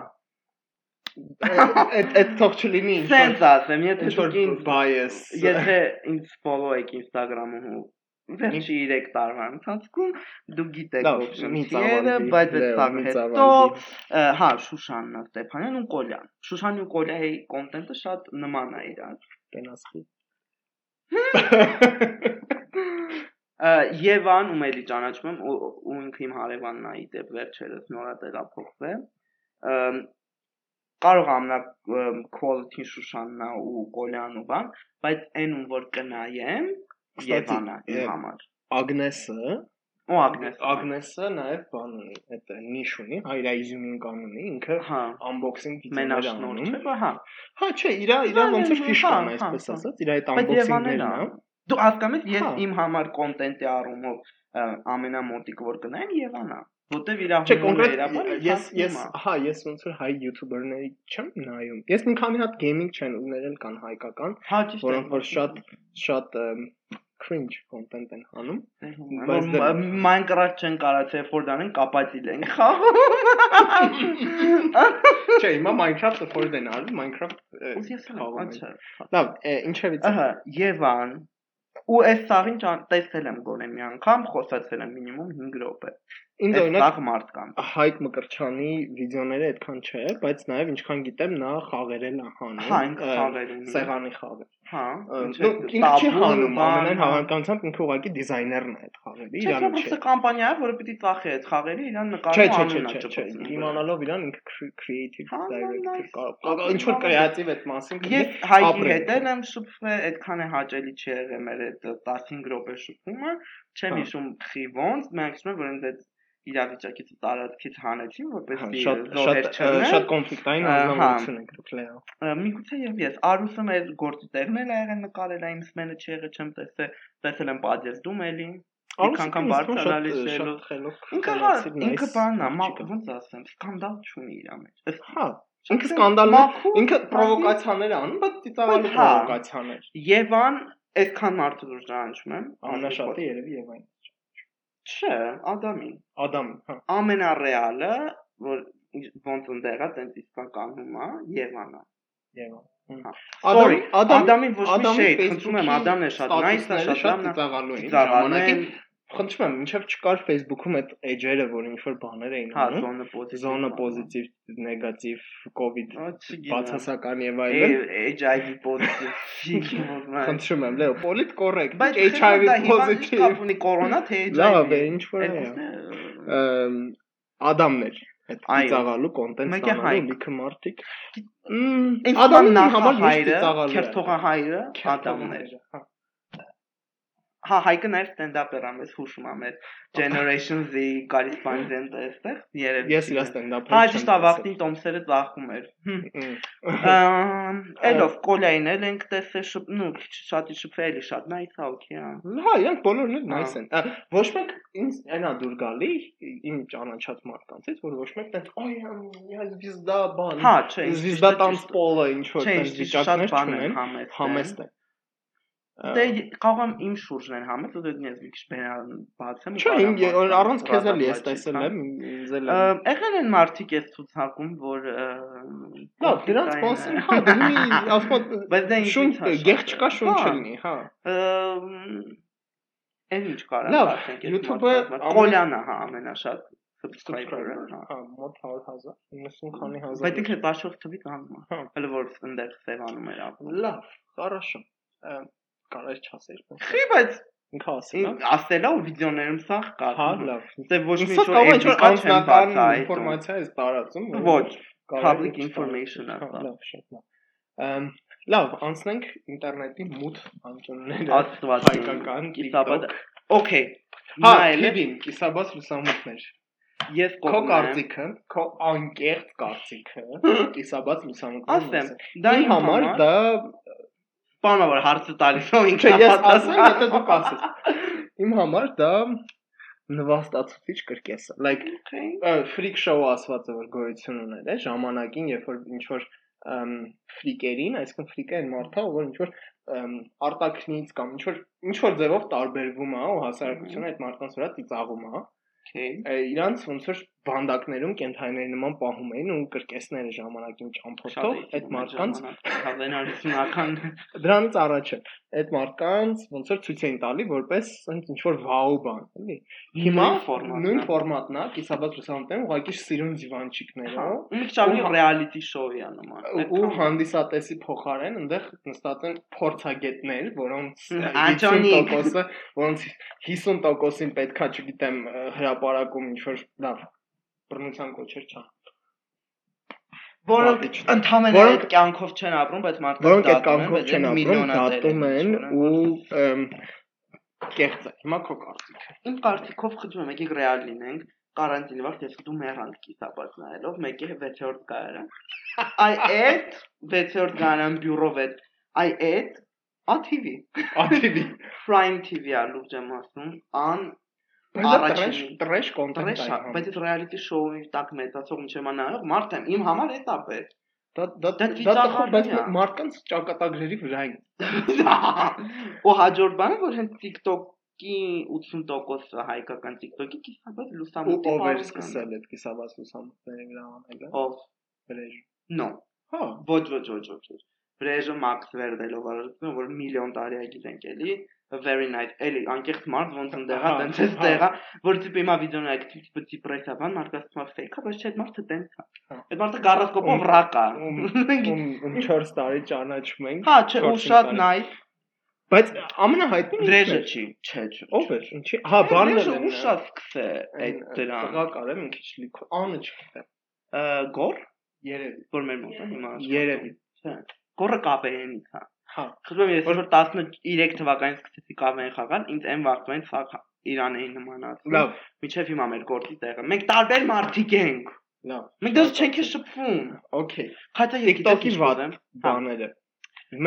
այդ այդ թող չլինի ինչ sense ասեմ եթե դուք ինձ bias եթե ինձ follow եք Instagram-ում վերջի 3 տարվա ընթացքում դուք գիտեք option-ները, բայց այդ սա հետո հա Շուշանն է Ստեփանյան ու Կոլյան Շուշանի ու Կոլյայի կոնտենտը շատ նման է իրար կենասխի Եվան ում էլի ճանաչում եմ ու ինքը իմ հարևանն է իդեպ վերջերս նորա տեղափոխվել կարող ամնա quality Շուշաննա ու Կոլյան ու բան բայց այն ում որ կնայեմ Եվանա իմ համար Ագնեսը ու Ագնես Ագնեսը նաև բան ունի, այդ նիշ ունի, հայր այզյումին կան ունի, ինքը հա unboxing վիդեոներ անում չէ, հա։ Հա, չէ, իրա իրա ոնց որ ֆիշկան է, այսպես ասած, իրա այդ unboxing-ներն է։ Դու հասկանում ես, ես իմ համար կոնտենտի առումով ամենամոտիկը որ կնայեմ Եվանա, որտեվ իր Չէ, կոնկրետ ես ես հա, ես ոնց որ հայ յութուբերների չեմ նայում։ Ես մի քանի հատ channel-ներ էլ կան հայկական, հա, որոնք որ շատ շատ cringe content են անում։ Բայց Minecraft չեն կարած effort անեն, կապացիլ են խաղում։ Չէ, հիմա Minecraft effort են արել, Minecraft խաղում։ Լավ, ինչևից։ Ահա, Եվան ու այս սաղին տեսել եմ գոնե մի անգամ, խոսացել եմ մինիմում 5 րոպե։ Ինձ օրինակ սաղ մարդկանց։ Հայկ Մկրչյանի վիդեոները այդքան չէ, բայց նաև ինչքան գիտեմ նա խաղերել է հանում։ Հա, ինքը խաղեր ունի։ Սեղանի խաղեր։ Հա, ինքը չի հանում, ամենայն հավանականությամբ ինքը ուղղակի դիզայներն է այդ խաղերի, իրան չէ, չէ։ կամպանիա է, որը պիտի ծախի այդ խաղերը, իրան նկարում անունն է ճպցնում։ իմանալով իրան ինքը cre- creative Հա, director կարող ինչ որ կրեատիվ այդ մասին Ես հայկի հետ եմ շփվել, այդքան է հաճելի չի եղել մեր այդ 15 րոպե շփումը, չեմ Հա։ հիշում խի ոնց, մենք ասում ենք, որ ինձ այդ իրավիճակից տարածքից հանեցին, Հա, որպեսզի շատ զոհեր շատ շատ կոնֆլիկտային Ա, անznավորություն է գրել։ Միգուցե եւ ես Արուսը մեր գործի տեղն էլ ա եղել նկարել այն սմենը չի եղել, չեմ տեսել, տեսել եմ պատերզում էլի։ անգամ բարձրալիս խելոք։ Ինքը հա, ինքը բանն է, ոնց ասեմ, սկանդալ չունի իր մեջ։ Հա, ինքը սկանդալներ, ինքը պրովոկացիաներ է անում, բայց հա։ պրովոկացիաներ։ Եվան այդքան մարդու դուրս ճանաչում եմ։ Ամենաշատը երևի եւ այն։ Չէ, Ադամին։ Ադամ, հա։ ամենառեալը, որ ոնց ընդեղա տենց իսկականում է Եվանա։ Եվ Հա։ Ադամ, Sorry, Ադամ, Ադամին ոչ մի շեյթ, խնդրում եմ, Ադամն է շատ nice, է, շատ լավն է։ էին Ծաղալեն, ժամանակին։ Խնդրում եմ, ինչեւ չկար Facebook-ում այդ edge-երը, որ ինչ որ բաներ էին հա, անում։ զոնը պոզիտիվ։ Զոնը պոզիտիվ, նեգատիվ, կոവിഡ് Բացասական բացասական եւ այլն։ HIV պոզիտիվ։ Խնդրում եմ, Լեո, պոլիտ կոռեկտ։ Բայց HIV positive։ ունի կորոնա թե HIV։ Լավ է, ինչ որ է։ Ադամներ այդ Այո։ ծիծաղալու կոնտենտ ստանալու լիքը մարդիկ։ Ինձ Ադամի համար հայրը, ծիծաղալու է։ քերթողահայրը Ադամն էր։ Հա Հա, հայկը նաև stand-up էր ամես հուշում ամեր Generation Z correspondent է այստեղ երևի։ Ես իր ստենդափը Հա, ճիշտ ավախտին Տոմսերը ծախում էր։ Ամ, Էլով կոլային էլ ենք տեսել շփ, նու քիչ շատ շփվել էլի շատ nice է, okay է։ Հա, իրանք բոլորն էլ Հա։ nice են։ Ա, Ոչ մեկ ինձ այնա դուր գալի իմ ճանաչած մարդկանցից, որ ոչ մեկ տենց այ я звезда բան։ Հա, չէ, звезда танцпола ինչ որ Չէ, տենց ճիշտ շատ վիճակներ բան են չունեն։ համեստ։ Համեստ է։ Դե կարող եմ իմ շուրջն են համեստ, ու դե ես մի քիչ բերան բացեմ։ Չէ, իմ ե- առանց քեզ էլ ես տեսել եմ, ինձ էլ է։ Եղել են մարդիկ ես ցուցակում, որ Լավ, դրանց մասին հա, դե մի ասում Բայց դե շունչ ինքնից է գեղ շատ, չկա շունչ հա։ չլինի, հա։ Այն ինչ կարա Լավ, ասենք, YouTube-ը ամեն- Կոլյանը հա ամենաշատ subscriber-ը, Subscriber, հա։ հա, մոտ 100.000, 90 քանի հազար։ Բայց ինքը բաշխող թվի կանում է։ Հա։ Հələ որ ընդեղ Սևանում էր ապրում։ Լավ, хорошо։ Ա, Կարես չասեր։ Խի, բայց Ինքը ասել է։ ասելա ու վիդեոներում սաղ կա։ Հա, լավ։ Դե ոչ մի է ինչ-որ էդիկա չեմ անձնական ինֆորմացիա ես տարածում։ որ Ոչ, public է information-ը Հա, սա։ Լավ, շատ լավ։ Ամ լավ, անցնենք ինտերնետի մութ անկյունները։ Աստված հայկական TikTok։ Okay։ Հա, TV-ին կիսաբաց լուսամուտներ։ ես Քո կողմ եմ։ կարծիքը, քո անկեղծ կարծիքը, կիսաբաց լուսամուտներ։ Ասեմ, դա Իմ համար դա բանա որ հարցը տալիս ով ինքը ես ասեմ, եթե դու կասես։ Իմ համար դա նվաստացուցիչ կրկես է։ Like freak show ասվածը որ գոյություն ուներ է ժամանակին, երբ որ ինչ որ ֆրիկերին, այսինքն ֆրիկը այն մարդը, որ ինչ որ արտակնից կամ ինչ որ ինչ որ ձևով տարբերվում է ու հասարակությունը այդ մարդկանց վրա ծիծաղում է, իրանց ոնց որ բանդակներում կենթայիների նման պահում էին ու կրկեսները ժամանակին ճամփորդող այդ մարդկանց հավենալությունական դրանից առաջը այդ մարդկանց ոնց որ ցույց էին տալի որպես այնց ինչ որ վաու բան, էլի։ Հիմա նույն ֆորմատն է, կիսաբաց լուսամուտներում ուղղակի սիրուն դիվանչիկներով ու մի քիչ ավելի ռեալիթի շոուի է նման։ ու հանդիսատեսի փոխարեն այնտեղ նստած են փորձագետներ, որոնց Աջոնիկ 50%-ը, որոնց 50%-ին պետքա, չգիտեմ, հրաապարակում ինչ որ լավ բռնության կոչեր չան։ Որոնք ընդհանրապես այդ կյանքով չեն ապրում, բայց մարդիկ որոնք այդ կյանքով չեն ապրում, դատում են ու կեղծ է։ Հիմա քո կարծիքը։ Իմ կարծիքով խնդրում եմ, եկեք ռեալ լինենք կարանտինի վաղ ես դու մերանք կիսաբաց նայելով մեկի 6-րդ կայարան այ այդ 6-րդ կայարան բյուրով այդ այ այդ ATV ATV Prime TV-ա լուրջ եմ ասում ան Առաջին տրեշ կոնտենտ է, բայց այդ reality show-ի տակ մեծացող ինչ եմ նայող մարդը իմ համար էտա է։ Դա դա դա դա բայց մարդկանց ճակատագրերի վրա են։ Ու հաջորդ բանը որ հենց TikTok-ի 80%-ը հայկական TikTok-ի կիսաբաց լուսամուտի ով էր սկսել այդ կիսաբաց լուսամուտների վրա անելը։ Ով։ Բրեժ։ No։ Հա։ Ոչ ոչ ոչ ոչ։ Բրեժը Max Verde-լով արեցին, որ միլիոն տարի է գիտենք էլի, very nice էլի անկեղծ մարդ ոնց ընդեղա Հա, տենց էս հա։ տեղա որ տիպ հիմա վիդեոն ա տիպ դիպրեսիա բան մարդը ասում է fake-ա բայց չէ այդ մարդը տենց է Հա։ այդ մարդը գարոսկոպով ռակ է ում ում ում 4 տարի ճանաչում ենք հա չէ ու շատ nice բայց ամենահայտնին դրեժը չի չէ չէ ով է ինչի հա բանն է ու շատ սկսե այդ դրան տղա կարեմ մի քիչ լիք անը չգիտեմ գոր երևի որ մեր մոտ է հիմա երևի Չէ։ Գորը կապեենից հա հա Խնդրում եմ ես որ 13 թվականից սկսեցի կավեն խաղալ, ինձ այն վաղտվային սա Իրան էին նմանացնում։ լավ Միջև հիմա մեր գործի տեղը։ Մենք տարբեր մարդիկ ենք։ լավ Մենք դες չենք շփվում։ օքեյ Խաթա ես TikTok-ի վատ ուզեմ։ բաները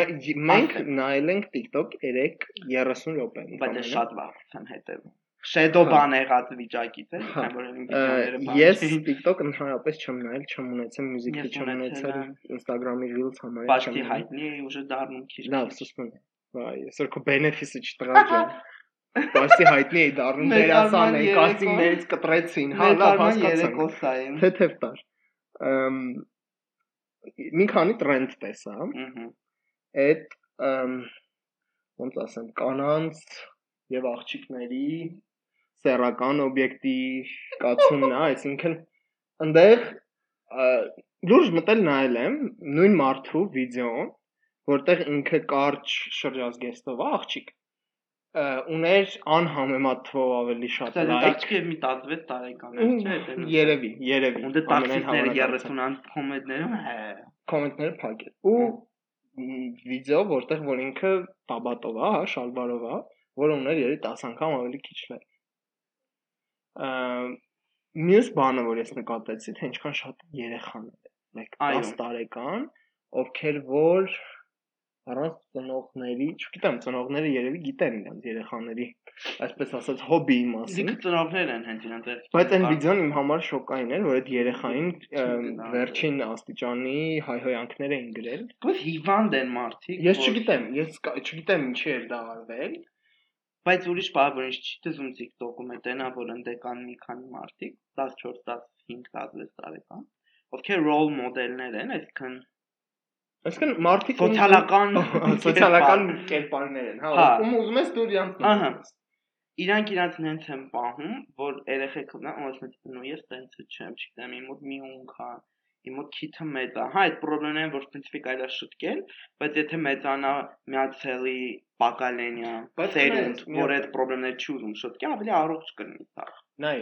Մե- մենք նայել ենք TikTok 3 30 րոպե Բայց ես շատ վաղ եմ հետևում։ Shadow բան եղած վիճակից է, Հա։ քան որ այն վիդեոները բան ես չէին։ TikTok ընդհանրապես չեմ նայել, չեմ ունեցել մյուզիքի, Ես չեմ ունեցել եմ։ Instagram-ի Reels համարել Բաշտի նայել։ հայտնի է ուժը դառնում քիչ։ Լավ, սուսմն։ Վայ, այսօր քո benefit-ը չտղա ջան։ Բաշտի հայտնի էի դառնում դերասան երեկո- կաստինգներից կտրեցին։ Հա, լավ, է։ Թեթև տար։ Ամ մի քանի տրենդ տեսա։ Ահա։ Այդ ոնց ասեմ, կանանց եւ աղջիկների սեռական օբյեկտի կացումն է, այսինքն այնտեղ լուրջ մտել նայել եմ նույն մարդու վիդեոն, որտեղ ինքը կարճ շրջազգեստով է աղջիկ ուներ անհամեմատ թվով ավելի շատ լայք դեռ մի 16 տարեկան է, չէ՞, դա։ երևի երևի Ունդ ամենայն տաքսիստները հավանականությամբ։ 30 ան կոմեդներում հա։ կոմենտները փակել ու վիդեո որտեղ որ ինքը տաբատով է, հա, շալվարով է, որը ուներ երևի 10 անգամ ավելի քիչ լայք։ Մյուս բանը, որ ես նկատեցի, թե ինչքան շատ երեխաներ են, like Այո։ 10 տարեկան, ովքեր որ առանց ծնողների, չգիտեմ, ծնողները երևի գիտեն իրենց երեխաների, այսպես ասած, հոբիի մասին։ Դիք ծնողներ են հենց իրենց այդ։ Բայց այն վիդեոն իմ համար շոկային էր, որ այդ երեխային վերջին աստիճանի հայհոյանքներ էին գրել։ Բայց հիվանդ են մարդիկ։ Ես չգիտեմ, ես չգիտեմ ինչի էր դա արվել։ Բայց ուրիշ բան որ ինչ չի դզում TikTok-ում է տենա որ ընդ կան մի քանի մարդիկ 14, 15, 16 տարեկան, ովքեր role model-ներ են, այսինքն Այսինքն մարդիկ Սոցիալական սոցիալական կերպարներ են, հա, Հա։ ում ուզում ես դու իրանց Ահա։ իրանք իրանք նենց են պահում, որ երեխեքը նա ասում են, նո ես տենց չեմ, չգիտեմ, իմ մոտ մի ունք է, իմ մոտ քիթը մեծ է։ Հա, այդ խնդիրն են, որ պրինցիպի կարելի է շտկել, բայց եթե մեծանա միացելի պակալենիա, մի որ այդ խնդիրները չի ուզում շտկել, ավելի առողջ կլինի սա։ Նայ,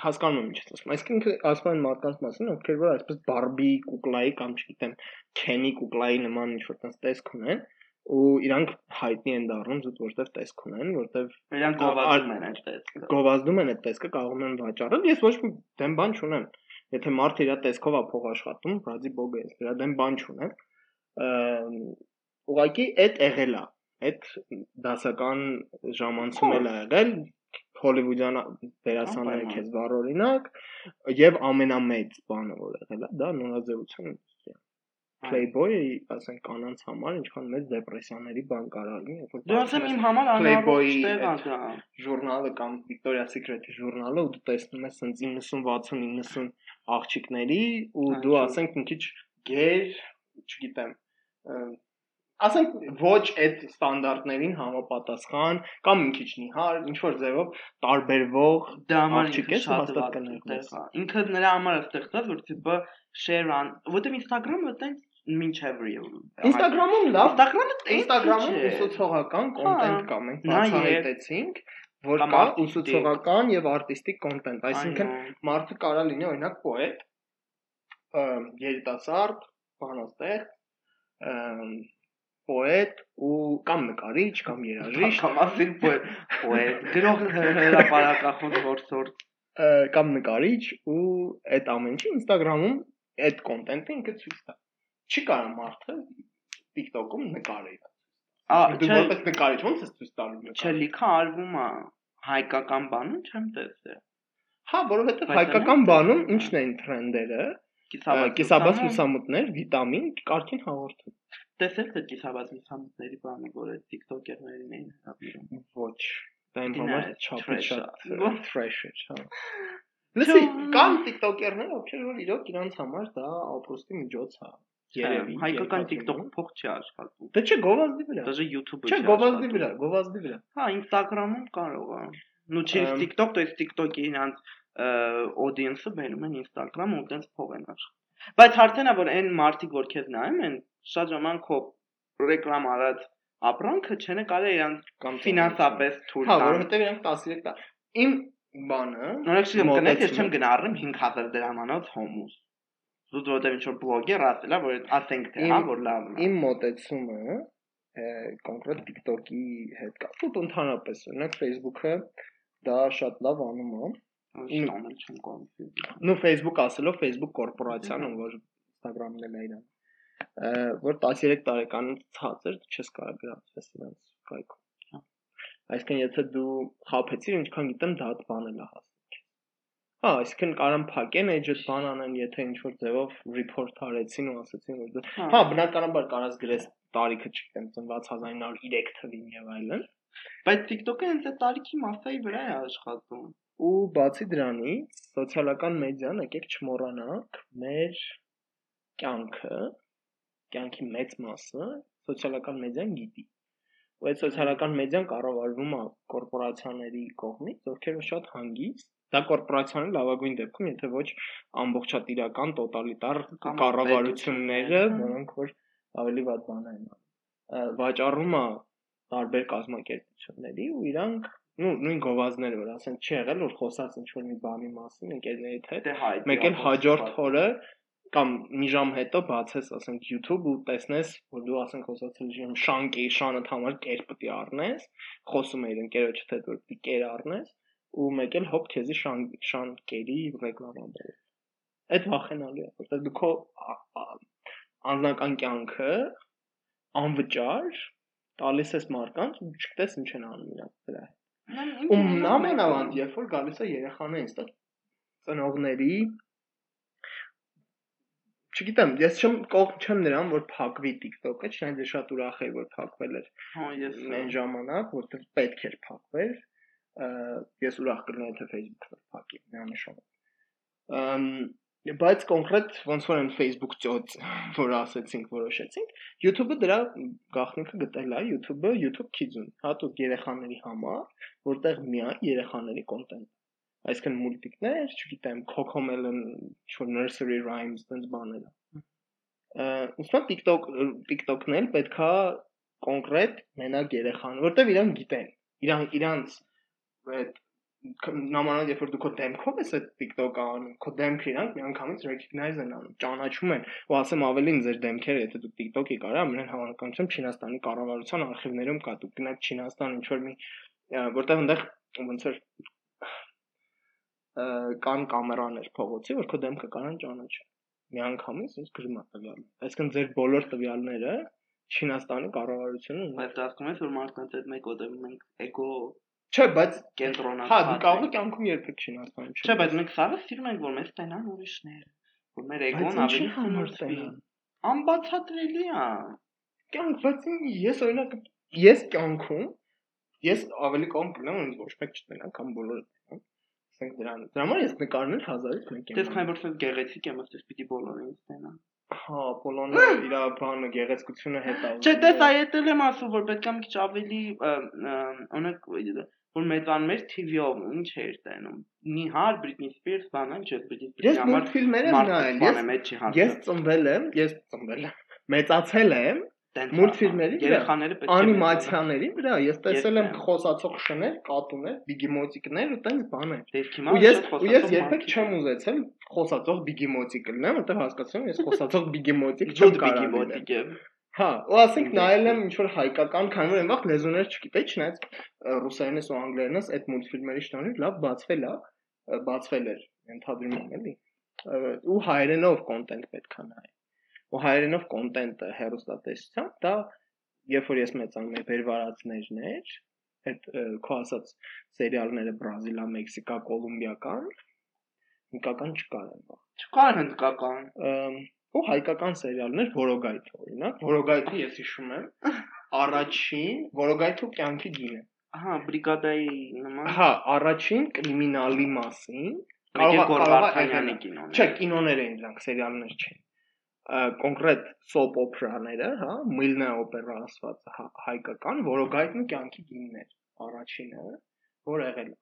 հասկանում եմ ինչ ես ասում։ Այսինքն ինքը ասում են մարդկանց մասին, ովքեր որ այսպես Barbie կուկլայի կամ չգիտեմ, Kenny կուկլայի նման ինչ-որ տես տեսք ունեն ու իրանք հայտնի են դառնում զուտ որտեվ տեսք ունեն, որտեվ Նրանք գովազդում են այդպես։ գովազդում են այդ տեսքը, կարողում են վաճառել։ Ես ոչ մի դեմ բան չունեմ։ Եթե մարդը իր տեսքով է փող աշխատում, բրադի բոգը է, դրա դեմ բան չունեմ։ Ուղղակի այդ եղել է։ Այդ դասական ժամանցում էլ ա եղել հոլիվուդյան դերասանները քեզ բառ օրինակ եւ ամենամեծ բանը որ եղել է դա նորաձևության ինդուստրիա Playboy-ը, ասենք կանանց համար ինչքան մեծ դեպրեսիաների բան կարող երբ որ Դու ասեմ իմ համար Playboy-ի է ժուրնալը կամ Victoria's Secret-ի ժուրնալը ու դու տեսնում ես սենց 90 60 90 աղջիկների ու Հա, դու ասենք մի քիչ գեր, չգիտեմ, ասենք ոչ այդ ստանդարտներին համապատասխան կամ մի քիչ նիհար, ինչ որ ձևով տարբերվող Դա համար ինքը շատ վատ կներկայացնես։ է։ Ինքը նրա համար է ստեղծած, որ տիպը share on, որտեղ Instagram-ը տենց մինչև real։ Instagram-ում լավ, Instagram-ը Instagram-ում ուսուցողական Հա, կոնտենտ կա, մենք բացահայտեցինք, որ կա ուսուցողական եւ արտիստիկ կոնտենտ, այսինքն մարդը կարա լինի օրինակ պոետ, երիտասարդ, բանաստեղծ, ըմ, պոետ ու կամ նկարիչ կամ երաժիշտ Կամ ասին պոետ, գրող հրապարակախոս որսորդ։ կամ նկարիչ ու այդ ամեն ինչը Instagram-ում այդ կոնտենտը ինքը ցույց տա։ Չի կարող մարդը TikTok-ում նկարել։ Դու չէ, որպես նկարիչ ո՞նց ես ցույց տալու չէ, նկարը։ լիքը արվում է հայկական բանում չեմ տեսել։ Հա, որովհետև հայկական բանում ինչն են տրենդերը, Կիսաբաց կիսաբաց լուսամուտ- լուսամուտներ, վիտամին, կարքին հաղորդում։ Տեսել թե կիսաբաց լուսամուտների բանը, որ այդ TikToker-ներին էին հրավիրում։ Ոչ։ Դա իմ համար չափի շատ trash է, հա։ Լսի, կան TikToker-ներ, ովքեր որ իրոք իրանց համար դա ապրոստի միջոց է։ Երևի հայկական TikTok-ը փող չի աշխատում։ Դե չէ, գովազդի վրա։ Դաժե YouTube-ը չէ, գովազդի վրա, գովազդի վրա։ Հա, Instagram-ում կարող է։ Ну через TikTok, то есть TikTok-ի իրանց audience-ը բերում են Instagram ու տենց փող են աշխատում։ Բայց հարցն է, որ այն մարդիկ, որ քեզ նայում են, շատ ժամանակ քո ռեկլամ արած ապրանքը չեն կարելի իրանց ֆինանսապես թույլ տան։ Հա, որովհետև իրանք 13 տա։ Իմ բանը, նորեկ չեմ կնեք, ես չեմ գնա առնեմ 5000 դրամանոց հոմուս զուտ որտեղ ինչ որ բլոգեր ասելա, որ ասենք թե հա որ լավն է։ Իմ մոտեցումը կոնկրետ TikTok-ի հետ կապված ընդհանրապես, օրինակ Facebook-ը դա շատ լավ անում է։ Իմ ամեն չեմ կոնում։ Ну Facebook ասելով Facebook կորպորացիան, որ Instagram-ն էլ է իրան։ Որ 13 տարեկան ցածր չես կարող գրանցես իրancs կայքում։ Այսինքն եթե դու խափեցիր, ինչքան գիտեմ, դա բանել է հաս Հա, այսինքն կարան փակեն edge-ը բան անեն, եթե ինչ որ ձևով report արեցին ու ասացին որ հա, հա բնականաբար կարաս գրես տարիքը չգիտեմ ծնված 1903 թվին եւ այլն բայց TikTok-ը հենց այդ տարիքի massայի վրա է աշխատում ու բացի դրանից սոցիալական մեդիան եկեք չմոռանանք մեր կյանքը կյանքի մեծ մասը սոցիալական մեդիան գիտի ու այդ սոցիալական մեդիան կառավարվում է կորպորացիաների կողմից ովքեր շատ հանգիստ Դա կորպորացիոն լավագույն դեպքում, եթե ոչ ամբողջատիրական տոտալիտար կառավարությունները, որոնք որ ավելի վատ բան են վաճառում է տարբեր կազմակերպությունների ու իրանք նու նույն գովազները որ ասեն չի եղել որ խոսած ինչ որ մի բանի մասին ընկերներիդ հետ դե մեկ էլ հաջորդ օրը կամ մի ժամ հետո բացես, ասենք YouTube ու տեսնես, որ դու ասենք խոսացել ես շանկի շանը համար կեր պետք է առնես, խոսում ես ընկերոջդ հետ որ պետք է կեր առնես, ու մեկ էլ հոп քեզի շան շանկերի ռեկլամա բերել։ Այդ վախենալի է, որտեղ դու քո անձնական կյանքը անվճար տալիս ես մարկանց ու չգիտես ինչ են անում իրանք դրա Ու նամանավանդ երբ որ գալիս է երեխաներին, ստա ծնողների Չգիտեմ, ես չեմ կողմ չեմ նրան, որ փակվի TikTok-ը, չնայած շատ ուրախ եմ, որ փակվել էր։ Հա, ես այն ժամանակ, որտեղ պետք էր փակվել, ես ուրախ կլինեի թե Facebook-ը փակի միանշանակ ըմ բայց կոնկրետ ոնց որ այն Facebook ծոց որ ասեցինք որոշեցինք YouTube-ը դրա գաղտնիքը գտել է YouTube-ը YouTube Kids-ուն հատուկ երեխաների համար որտեղ միայն երեխաների կոնտենտ այսինքն մուլտիկներ, չգիտեմ, Cocomelon, ինչ-որ nursery rhymes տենց բաներ։ Ուսմա TikTok TikTok-ն էլ պետքա կոնկրետ մենակ երեխան, որտեվ իրանք գիտեն։ Իրանք իրանք այդ նամանալ երբ որ դու քո դեմքով ես այդ TikTok-ը անում, քո դեմքը իրանք միանգամից recognize են անում, ճանաչում են, ու ասեմ ավելին ձեր դեմքերը, եթե դու TikTok-ի կարա, ամեն հավանականությամբ Չինաստանի կառավարության արխիվներում կա, դու գնաք Չինաստան ինչ որ մի որտեղ այնտեղ ոնց որ կան կամերաներ փողոցի, որ քո դեմքը կարան ճանաչեն։ Միանգամից ինձ գրում է տվյալը։ Այսինքն ձեր բոլոր տվյալները Չինաստանի կառավարությունը բայց դասում ես որ մարդկանց այդ մեկ օդը մենք էգո Չէ, բայց կենտրոնական։ Հա, դու կարող ես կյանքում երբեք չինաստանում չէ։ բայց մենք սաղը սիրում ենք, որ մեզ տենան ուրիշները, որ մեր էգոն ավելի խմորվի։ Անբացատրելի է։ Կյանք, բայց ես օրինակ ես կյանքում ես ավելի կողմ կնամ, ինձ ոչ մեկ չտնա, կամ բոլորը տենան։ Ասենք դրան։ Դրա համար ես նկարներ 1000-ից մեկ եմ։ Դες քանի որ ցած գեղեցիկ եմ, ասես պիտի բոլորը ինձ տենան։ Հա, Պոլոնը իր բանը գեղեցկությունը հետ է։ Չէ, դες այդ էլ եմ ասում, որ պետք է մի քիչ ավելի օրինակ որ մեծան մեր TV-ով ինչ էր տենում։ Նիհար Բրիտնի Սպիրս բանը, չէ, Բրիտնի Սպիրսի համար ֆիլմեր եմ նայել։ Ես ես ծնվել եմ, ես ծնվել եմ, մեծացել եմ մուլտֆիլմերի է անիմացիաների վրա ես տեսել եմ խոսացող շներ, կատուներ, բիգիմոտիկներ ու տենց բաներ։ Ու ես ու ես երբեք չեմ ուզեցել խոսացող բիգիմոտիկ լինեմ, որտեղ հասկացում եմ ես խոսացող բիգիմոտիկ չեմ կարող լինել։ Հա, ու ասենք նայել եմ ինչ որ հայկական, քանի որ այնվաղ լեզուներ չգիտեի, չնայած ռուսերենս ու անգլերենս այդ մուլտֆիլմերի շնորհիվ լավ բացվել է, բացվել էր, ընդհանրում եմ էլի։ Ու հայերենով կոնտենտ պետք է նայել։ Ու հայերենով կոնտենտը հերոստատեսության, դա երբ որ ես մեծանում եմ վերվարածներներ, այդ քո ասած սերիալները Բրազիլա, Մեքսիկա, Կոլումբիական, հնդկական չկար այնվաղ։ Չկար հնդկական։ ու հայկական սերիալներ Որոգայթ օրինակ Որոգայթի ես հիշում եմ առաջին Որոգայթու կյանքի գինը Ահա բրիգադայի նման Հա առաջին կրիմինալի մասին Կարող Գորգարթանյանի կինոներ։ Չէ, կինոներ էին դրանք, սերիալներ չէին կոնկրետ soap opera-ները, հա, Milne opera ասված հայկական, որոգայթն կյանքի գիններ, առաջինը, որ եղել է։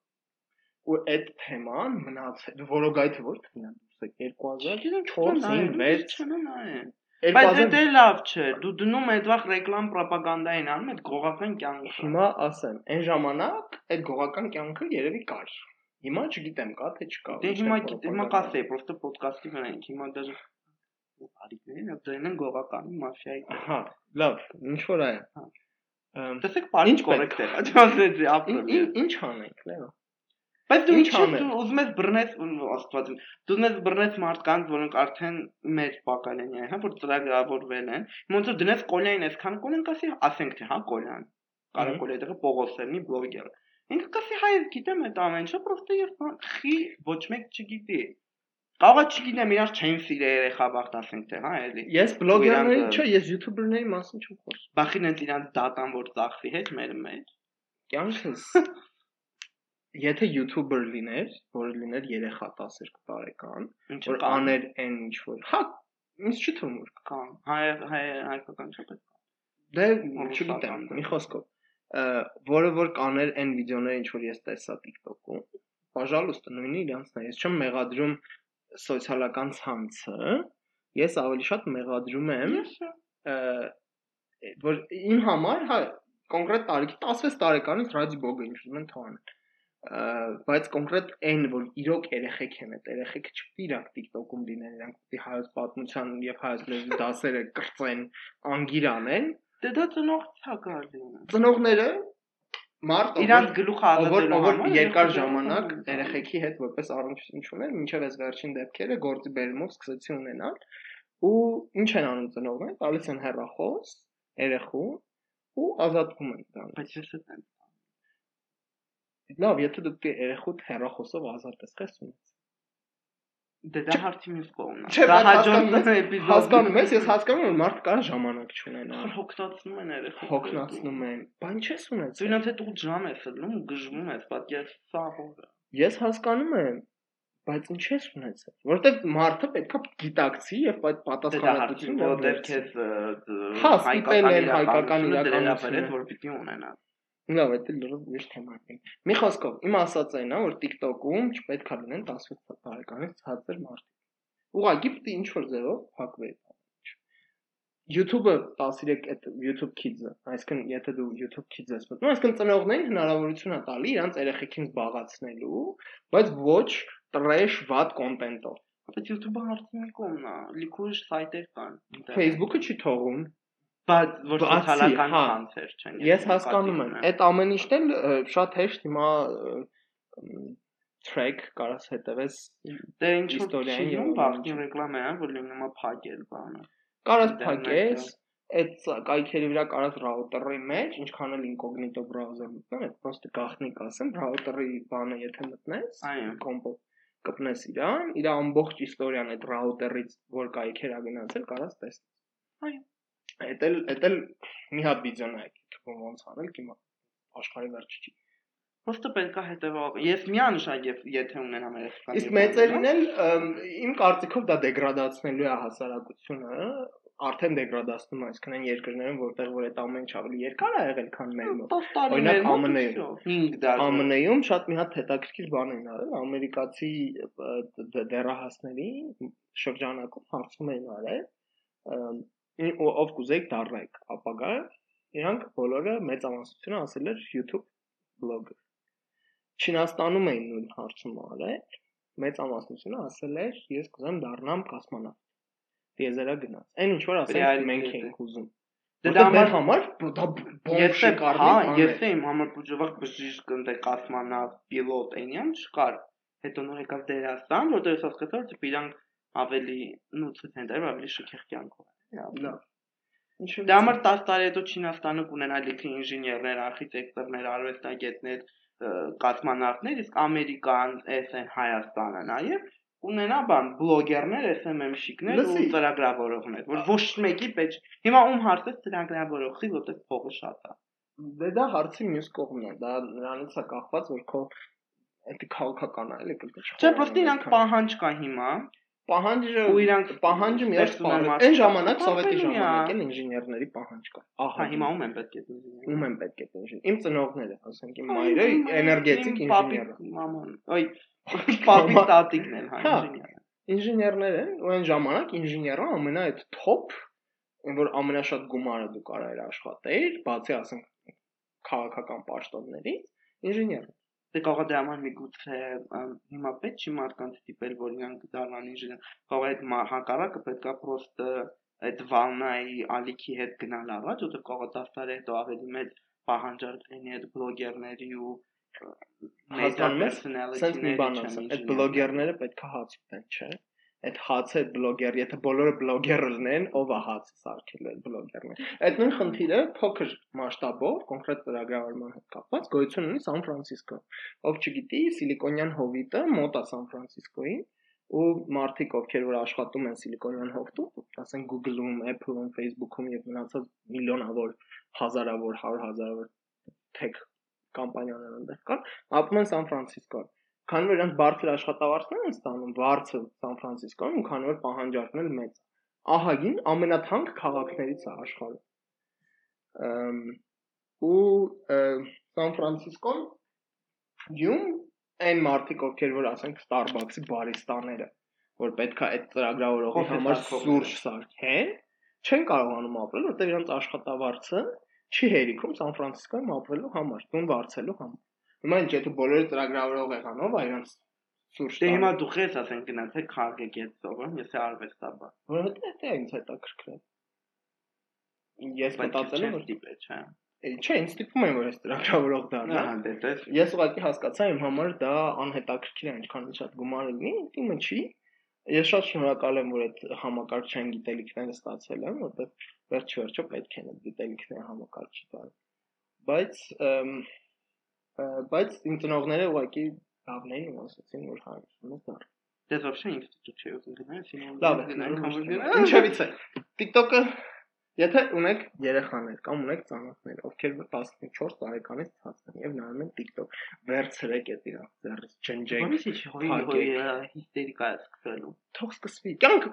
Ու այդ թեման մնացել, որոգայթը որ կինան դուրս է 2004-5 6 չնայեն։ Բայց դա լավ չէ։ Դու դնում ես այդվախ ռեկլամ ռոպագանդային անում, այդ գողական կյանքը։ Հիմա ասեմ, այն ժամանակ այդ գողական կյանքը երևի կար։ Հիմա չգիտեմ, կա թե չկա։ Դե հիմա հիմա կասեի, պրոստը ոդկասթի վրա ենք։ Հիմա դաժե արիկներին դրեն են գողականի մաֆիայի։ Հա, լավ, ինչ որ է։ Հա։ Տեսեք, բարի կորեկտ է։ Աջասեցի, ապրում։ Ինչ անենք, լավ։ Բայց դու ինչ ուզում ես բռնես աստված իմ։ Դու ուզում ես բռնես մարդկանց, որոնք արդեն մեր բակալենի են, հա, որ ծրագրավորվել են։ Ոնց որ դնես կոլային այսքան կոլեն կասի, ասենք թե, հա, կոլյան։ Կարա կոլի դերը Պողոսերնի բլոգեր։ Ինքը կասի, հայ գիտեմ այդ ամեն ինչը, պրոստը եւ խի ոչ մեկ չգիտի։ Կարող է չգիտեմ, իրար չեն սիրե երեխա բախտ ասենք թե, հա, էլի։ Ես բլոգերների, չէ, ես յութուբերների մասին չեմ խոսում։ Բախին են իրանց դատան որ ծախվի հետ մեր մեջ։ Կյանքս եթե յութուբեր լիներ, որը լիներ երեխա 12 տարեկան, որ աներ այն ինչ որ, հա, ինձ չի թվում որ կան։ Հայ հայ հայկական չէ պետք։ Դե չգիտեմ, մի խոսքով, որը որ կաներ այն վիդեոները, ինչ որ ես տեսա TikTok-ում, Պաժալուստը նույնը իրանցն է։ Ես չեմ մեղադրում սոցիալական ցանցը, ես ավելի շատ մեղադրում եմ որ իմ համար հա կոնկրետ տարիքի 16 տարեկանից ռադի բոգը ինչ ուզում են թողան բայց կոնկրետ այն որ իրոք երեխեք են այդ երեխեքը չպետք է իրանք TikTok-ում լինեն, իրանք է հայոց պատմության եւ հայոց լեզվի դասերը կրծեն, անգիր անեն։ Դե դա ծնող ցակալի։ Ծնողները մարդ իրանք գլուխը ազատելու համար երկար ժամանակ երեխեքի հետ որպես առնչություն ուներ, մինչև այս վերջին դեպքերը գործի բերումով սկսեցի ունենալ ու ինչ են անում ծնողները, տալիս են հեռախոս երեխու ու ազատվում են դրանից։ Բայց ես այդ Լավ, եթե դու երեխուդ հեռախոսով ազատ ես խես ունես։ Դե դա հարցի մյուս կողմն է։ Դա հաջորդ էպիզոդ։ Հասկանում ես, ես հասկանում եմ, մարդ կար ժամանակ չունենա։ Հոգնածնում են երեխա։ Հոգնածնում են։ Բան չես ունեցել։ Դու ինքդ հետ 8 ժամ ես ելնում ու գժվում ես, պատկերացրու սա հողը։ Ես հասկանում եմ, բայց ինչ ես ունեցել որովհետեւ մարդը պետքա գիտակցի եւ այդ պատասխանատվությունը որտեղ քեզ հայկական հայկական իրականությունը որ պիտի ունենա Լավ, դա լրիվ ուրիշ թեմա է։ Մի խոսքով, իմ ասածը այն է, որ TikTok-ում չպետք է լինեն 16 տարեկանից ցածր մարդիկ։ Ուղղակի պետք է ինչ որ ձևով փակվի։ YouTube-ը 13 այդ YouTube Kids-ը, այսինքն եթե դու YouTube Kids ես մտնում, այսինքն ծնողներին հնարավորություն է տալի իրանց երեխեքին զբաղացնելու, բայց ոչ trash վատ կոնտենտով։ Բայց YouTube-ը հարցնի կողմն է, լիքուր սայթեր կան։ Facebook-ը չի թողում բայց որ սոցիալական ցանցեր չեն։ Ես հասկանում եմ, այդ ամեն ինչն էլ շատ հեշտ հիմա track կարաս հետևես դե ինչ իստորիային եւ բախտի ռեկլամա է որ լինում է փակել բանը կարաս փակես այդ կայքերի վրա կարաս ռաուտերի մեջ ինչքան էլ ինկոգնիտո բրաուզեր մտնեմ այդ պրոստը գախնիկ ասեմ ռաուտերի բանը եթե մտնես այո կոմպո կպնես իրան իր ամբողջ իստորիան այդ ռաուտերից որ կայքեր ա գնացել կարաս տեսնես այո Էդ էլ էդ էլ մի հատ վիդեոն է թվում ոնց անել հիմա աշխարհի վերջը չի։ Ոստը պետք է հետևող։ Ես միանշան եւ եթե ունենամ երեխաներ։ Իսկ մեծերին էլ իմ կարծիքով դա դեգրադացնելու է հասարակությունը, արդեն դեգրադացնում է, այսինքն այն երկրներում, որտեղ որ այդ ամեն ինչ ավելի երկար է եղել, քան մեր մոտ։ Օրինակ ԱՄՆ-ում 5 դար։ ԱՄՆ-ում շատ մի հատ հետաքրքիր բան են արել, ամերիկացի դերահասների շրջանակում հարցում էին արել ով կուզեիք դառնայիք ապագա իրանք բոլորը մեծամասնությունը ասել էր YouTube բլոգեր Չինաստանում էին նույն հարցումը արել մեծամասնությունը ասել էր ես կուզեմ դառնամ կոսմոնավտ դիեզերա գնաց այն ինչ որ ասել մենք ենք ուզում Դե դա մեր համար դա ես հա ես իմ համար բուժվող բժիշկ ընդ կոսմոնավտ պիլոտ այնյան չկար հետո նոր եկավ դերասան որտեղ ես հասկացա որ իրանք ավելի նու ցույց են տալի ավելի շքեղ կյանքով Լավ։ Ինչու՞ դա համար 10 տարի հետո Չինաստանը կունենա լիքը ինժեներներ, արխիտեկտորներ, արվեստագետներ, կաթմանարտներ, իսկ Ամերիկան, էսեն Հայաստանը նաև ունենա բան բլոգերներ, SMM-շիկներ ու ծրագրավորողներ, որ ոչ մեկի պետք։ Հիմա ում հարցը ծրագրավորողի, որտեղ փողը շատ է։ Դե դա հարցի մյուս կողմն է, դա նրանից է կախված, որ քո դա քաղաքական է, էլի կլկը։ Չէ, պրոստը իրանք պահանջ կա հիմա, Պահանջը ու իրանք պահանջը մի հատ ստեղծում են պահանջ։ Այն ժամանակ սովետի է, ժամանակ էլ ինժեներների պահանջ հա Ահա հիմա ում են պետք է ինժեներ։ ում են պետք է ինժեներ։ Իմ ծնողները, ասենք իմ մայրը էներգետիկ ինժեներ։ պապիկ, Մաման, օй, պապիկ տատիկն են, հա, ինժեներ։ Ինժեներներ են, ու այն ժամանակ ինժեները ամենա այդ top, որ ամենաշատ գումարը դու կարայր աշխատեիր, բացի ասենք քաղաքական պաշտոններից, ինժեներ։ Դե կարող է դրա համար միգուցե հիմա պետք չի մարդկանց տիպել, որ իրանք դառնան ինժեներ։ Կարող է այդ հակառակը պետքա պրոստը այդ վալնայի ալիքի հետ գնալ առաջ, որտեղ կարող է 10 տարի հետո ավելի մեծ պահանջարկ լինի այդ բլոգերների ու չեմ ասեմ, այդ բլոգերները պետք է հաց ուտեն, չէ՞։ Այդ հացը բլոգեր, եթե բոլորը բլոգեր լինեն, ով է հացը սարքել այդ բլոգերները։ Այդ նույն խնդիրը փոքր մասշտաբով, կոնկրետ ծրագրավորման հետ կապված գոյություն ունի Սան Ֆրանցիսկո։ Ով չգիտի, Սիլիկոնյան հովիտը մոտ է Սան Ֆրանցիսկոին, ու մարդիկ, ովքեր որ աշխատում են Սիլիկոնյան հովտում, ասենք Google-ում, Apple-ում, Facebook-ում եւ մնացած միլիոնավոր, հազարավոր, հարյուր հազարավոր tech կամպանիաներ այնտեղ կան, ապրում են Սան Ֆրանցիսկոյում։ Քանի որ իրանք բարձր աշխատավարձներ են ստանում, բարձր Սան Ֆրանցիսկոյում, ու քանի որ պահանջարկն էլ մեծ Ահագին ամենաթանկ քաղաքներից է աշխարհում։ ու Սան Ֆրանցիսկոն յում այն մարդիկ, ովքեր որ ասենք Starbucks-ի բարիստաները, որ պետքա այդ ծրագրավորողի համար սուրճ սարքեն, չեն կարողանում ապրել, որտեղ իրանք աշխատավարձը չի հերիքում Սան Ֆրանցիսկոյում ապրելու համար, տուն վարձելու համար։ Հիմա ինչ եթե բոլորը ծրագրավորող եղանով այրանց սուրճ Դե հիմա դու խես ասենք գնացեք քարգեք այդ ծովը, ես է արվեստաբա։ որովհետեւ դա ինձ հետաքրքրել։ Ես մտածել եմ, չեմ տիպե, չէ։ որ չէ, ինձ տիպում են որ ես ծրագրավորող դառնա։ Ահա, դե դες։ Ես ուղղակի հասկացա իմ համար դա անհետաքրքիր է, ինչքան շատ գումար լինի, իմը չի։ Ես շատ շնորհակալ եմ, որ այդ համակարգչային գիտելիքները ստացել եմ, որովհետև վերջ վերջո պետք են այդ գիտելիքները համակարգչի տալ։ Բայց բայց իմ ծնողները ուղղակի լավն էին ու ասացին որ հա մտար Ես вообще ինքս TikTok չի ուզում գնալ, սինոն լավ է անգամ գնալ։ Ինչևից է։ TikTok-ը եթե ունեք երեխաներ կամ ունեք ծանոթներ, ովքեր 14 տարեկանից ցածն են եւ նայում են TikTok, վերցրեք այդ իրավ ձեռից, ջնջեք։ Ոնց է հոյի հիստերիկա սկսելու։ Թող սկսվի։ Կյանք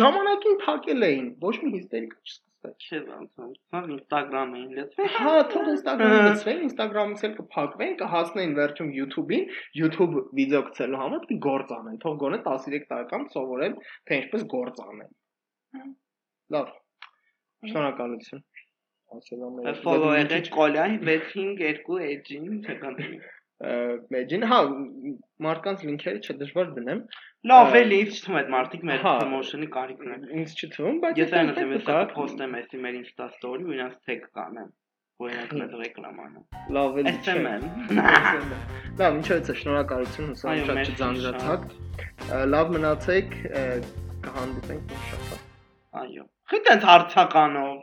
ժամանակին փակել էին, ոչ մի հիստերիկա չսկսվեց։ Չէ, ոնց ոնց։ Հա Instagram-ին լեցվի։ Հա, թող Instagram-ը լցվեն, Instagram-ից էլ կփակվեն, կհասնեն վերջում YouTube-ին, YouTube վիդեո գցելու համար պետք է գործ անեն։ Թող գոնե 13 տարեկան սովորեն, թե ինչպես գործ անեն։ Լավ։ Շնորհակալություն։ Ասել եմ։ Follow եղեք Կոլյան 65 edge-ին չկանտրի։ Մեջին, հա, մարդկանց լինքերը չդժվար դնեմ։ Լավ էլի, ինձ թվում է այդ մարդիկ մեր Հա։ promotion-ի կարիք ունեն։ Ինձ չթվում, բայց Ես այն հետո ես կարա- post-եմ էսի մեր Insta story ու իրանց tag կանեմ։ Որ իրանք մեզ ռեկլամ անեն։ լավ էլի։ SMN։ Լավ, ինչո՞ց է շնորհակալություն, հուսամ շատ չձանձրացաք։ Լավ մնացեք, կհանդիպենք շաբաթ։ Այո։ Խի տենց հարցականով։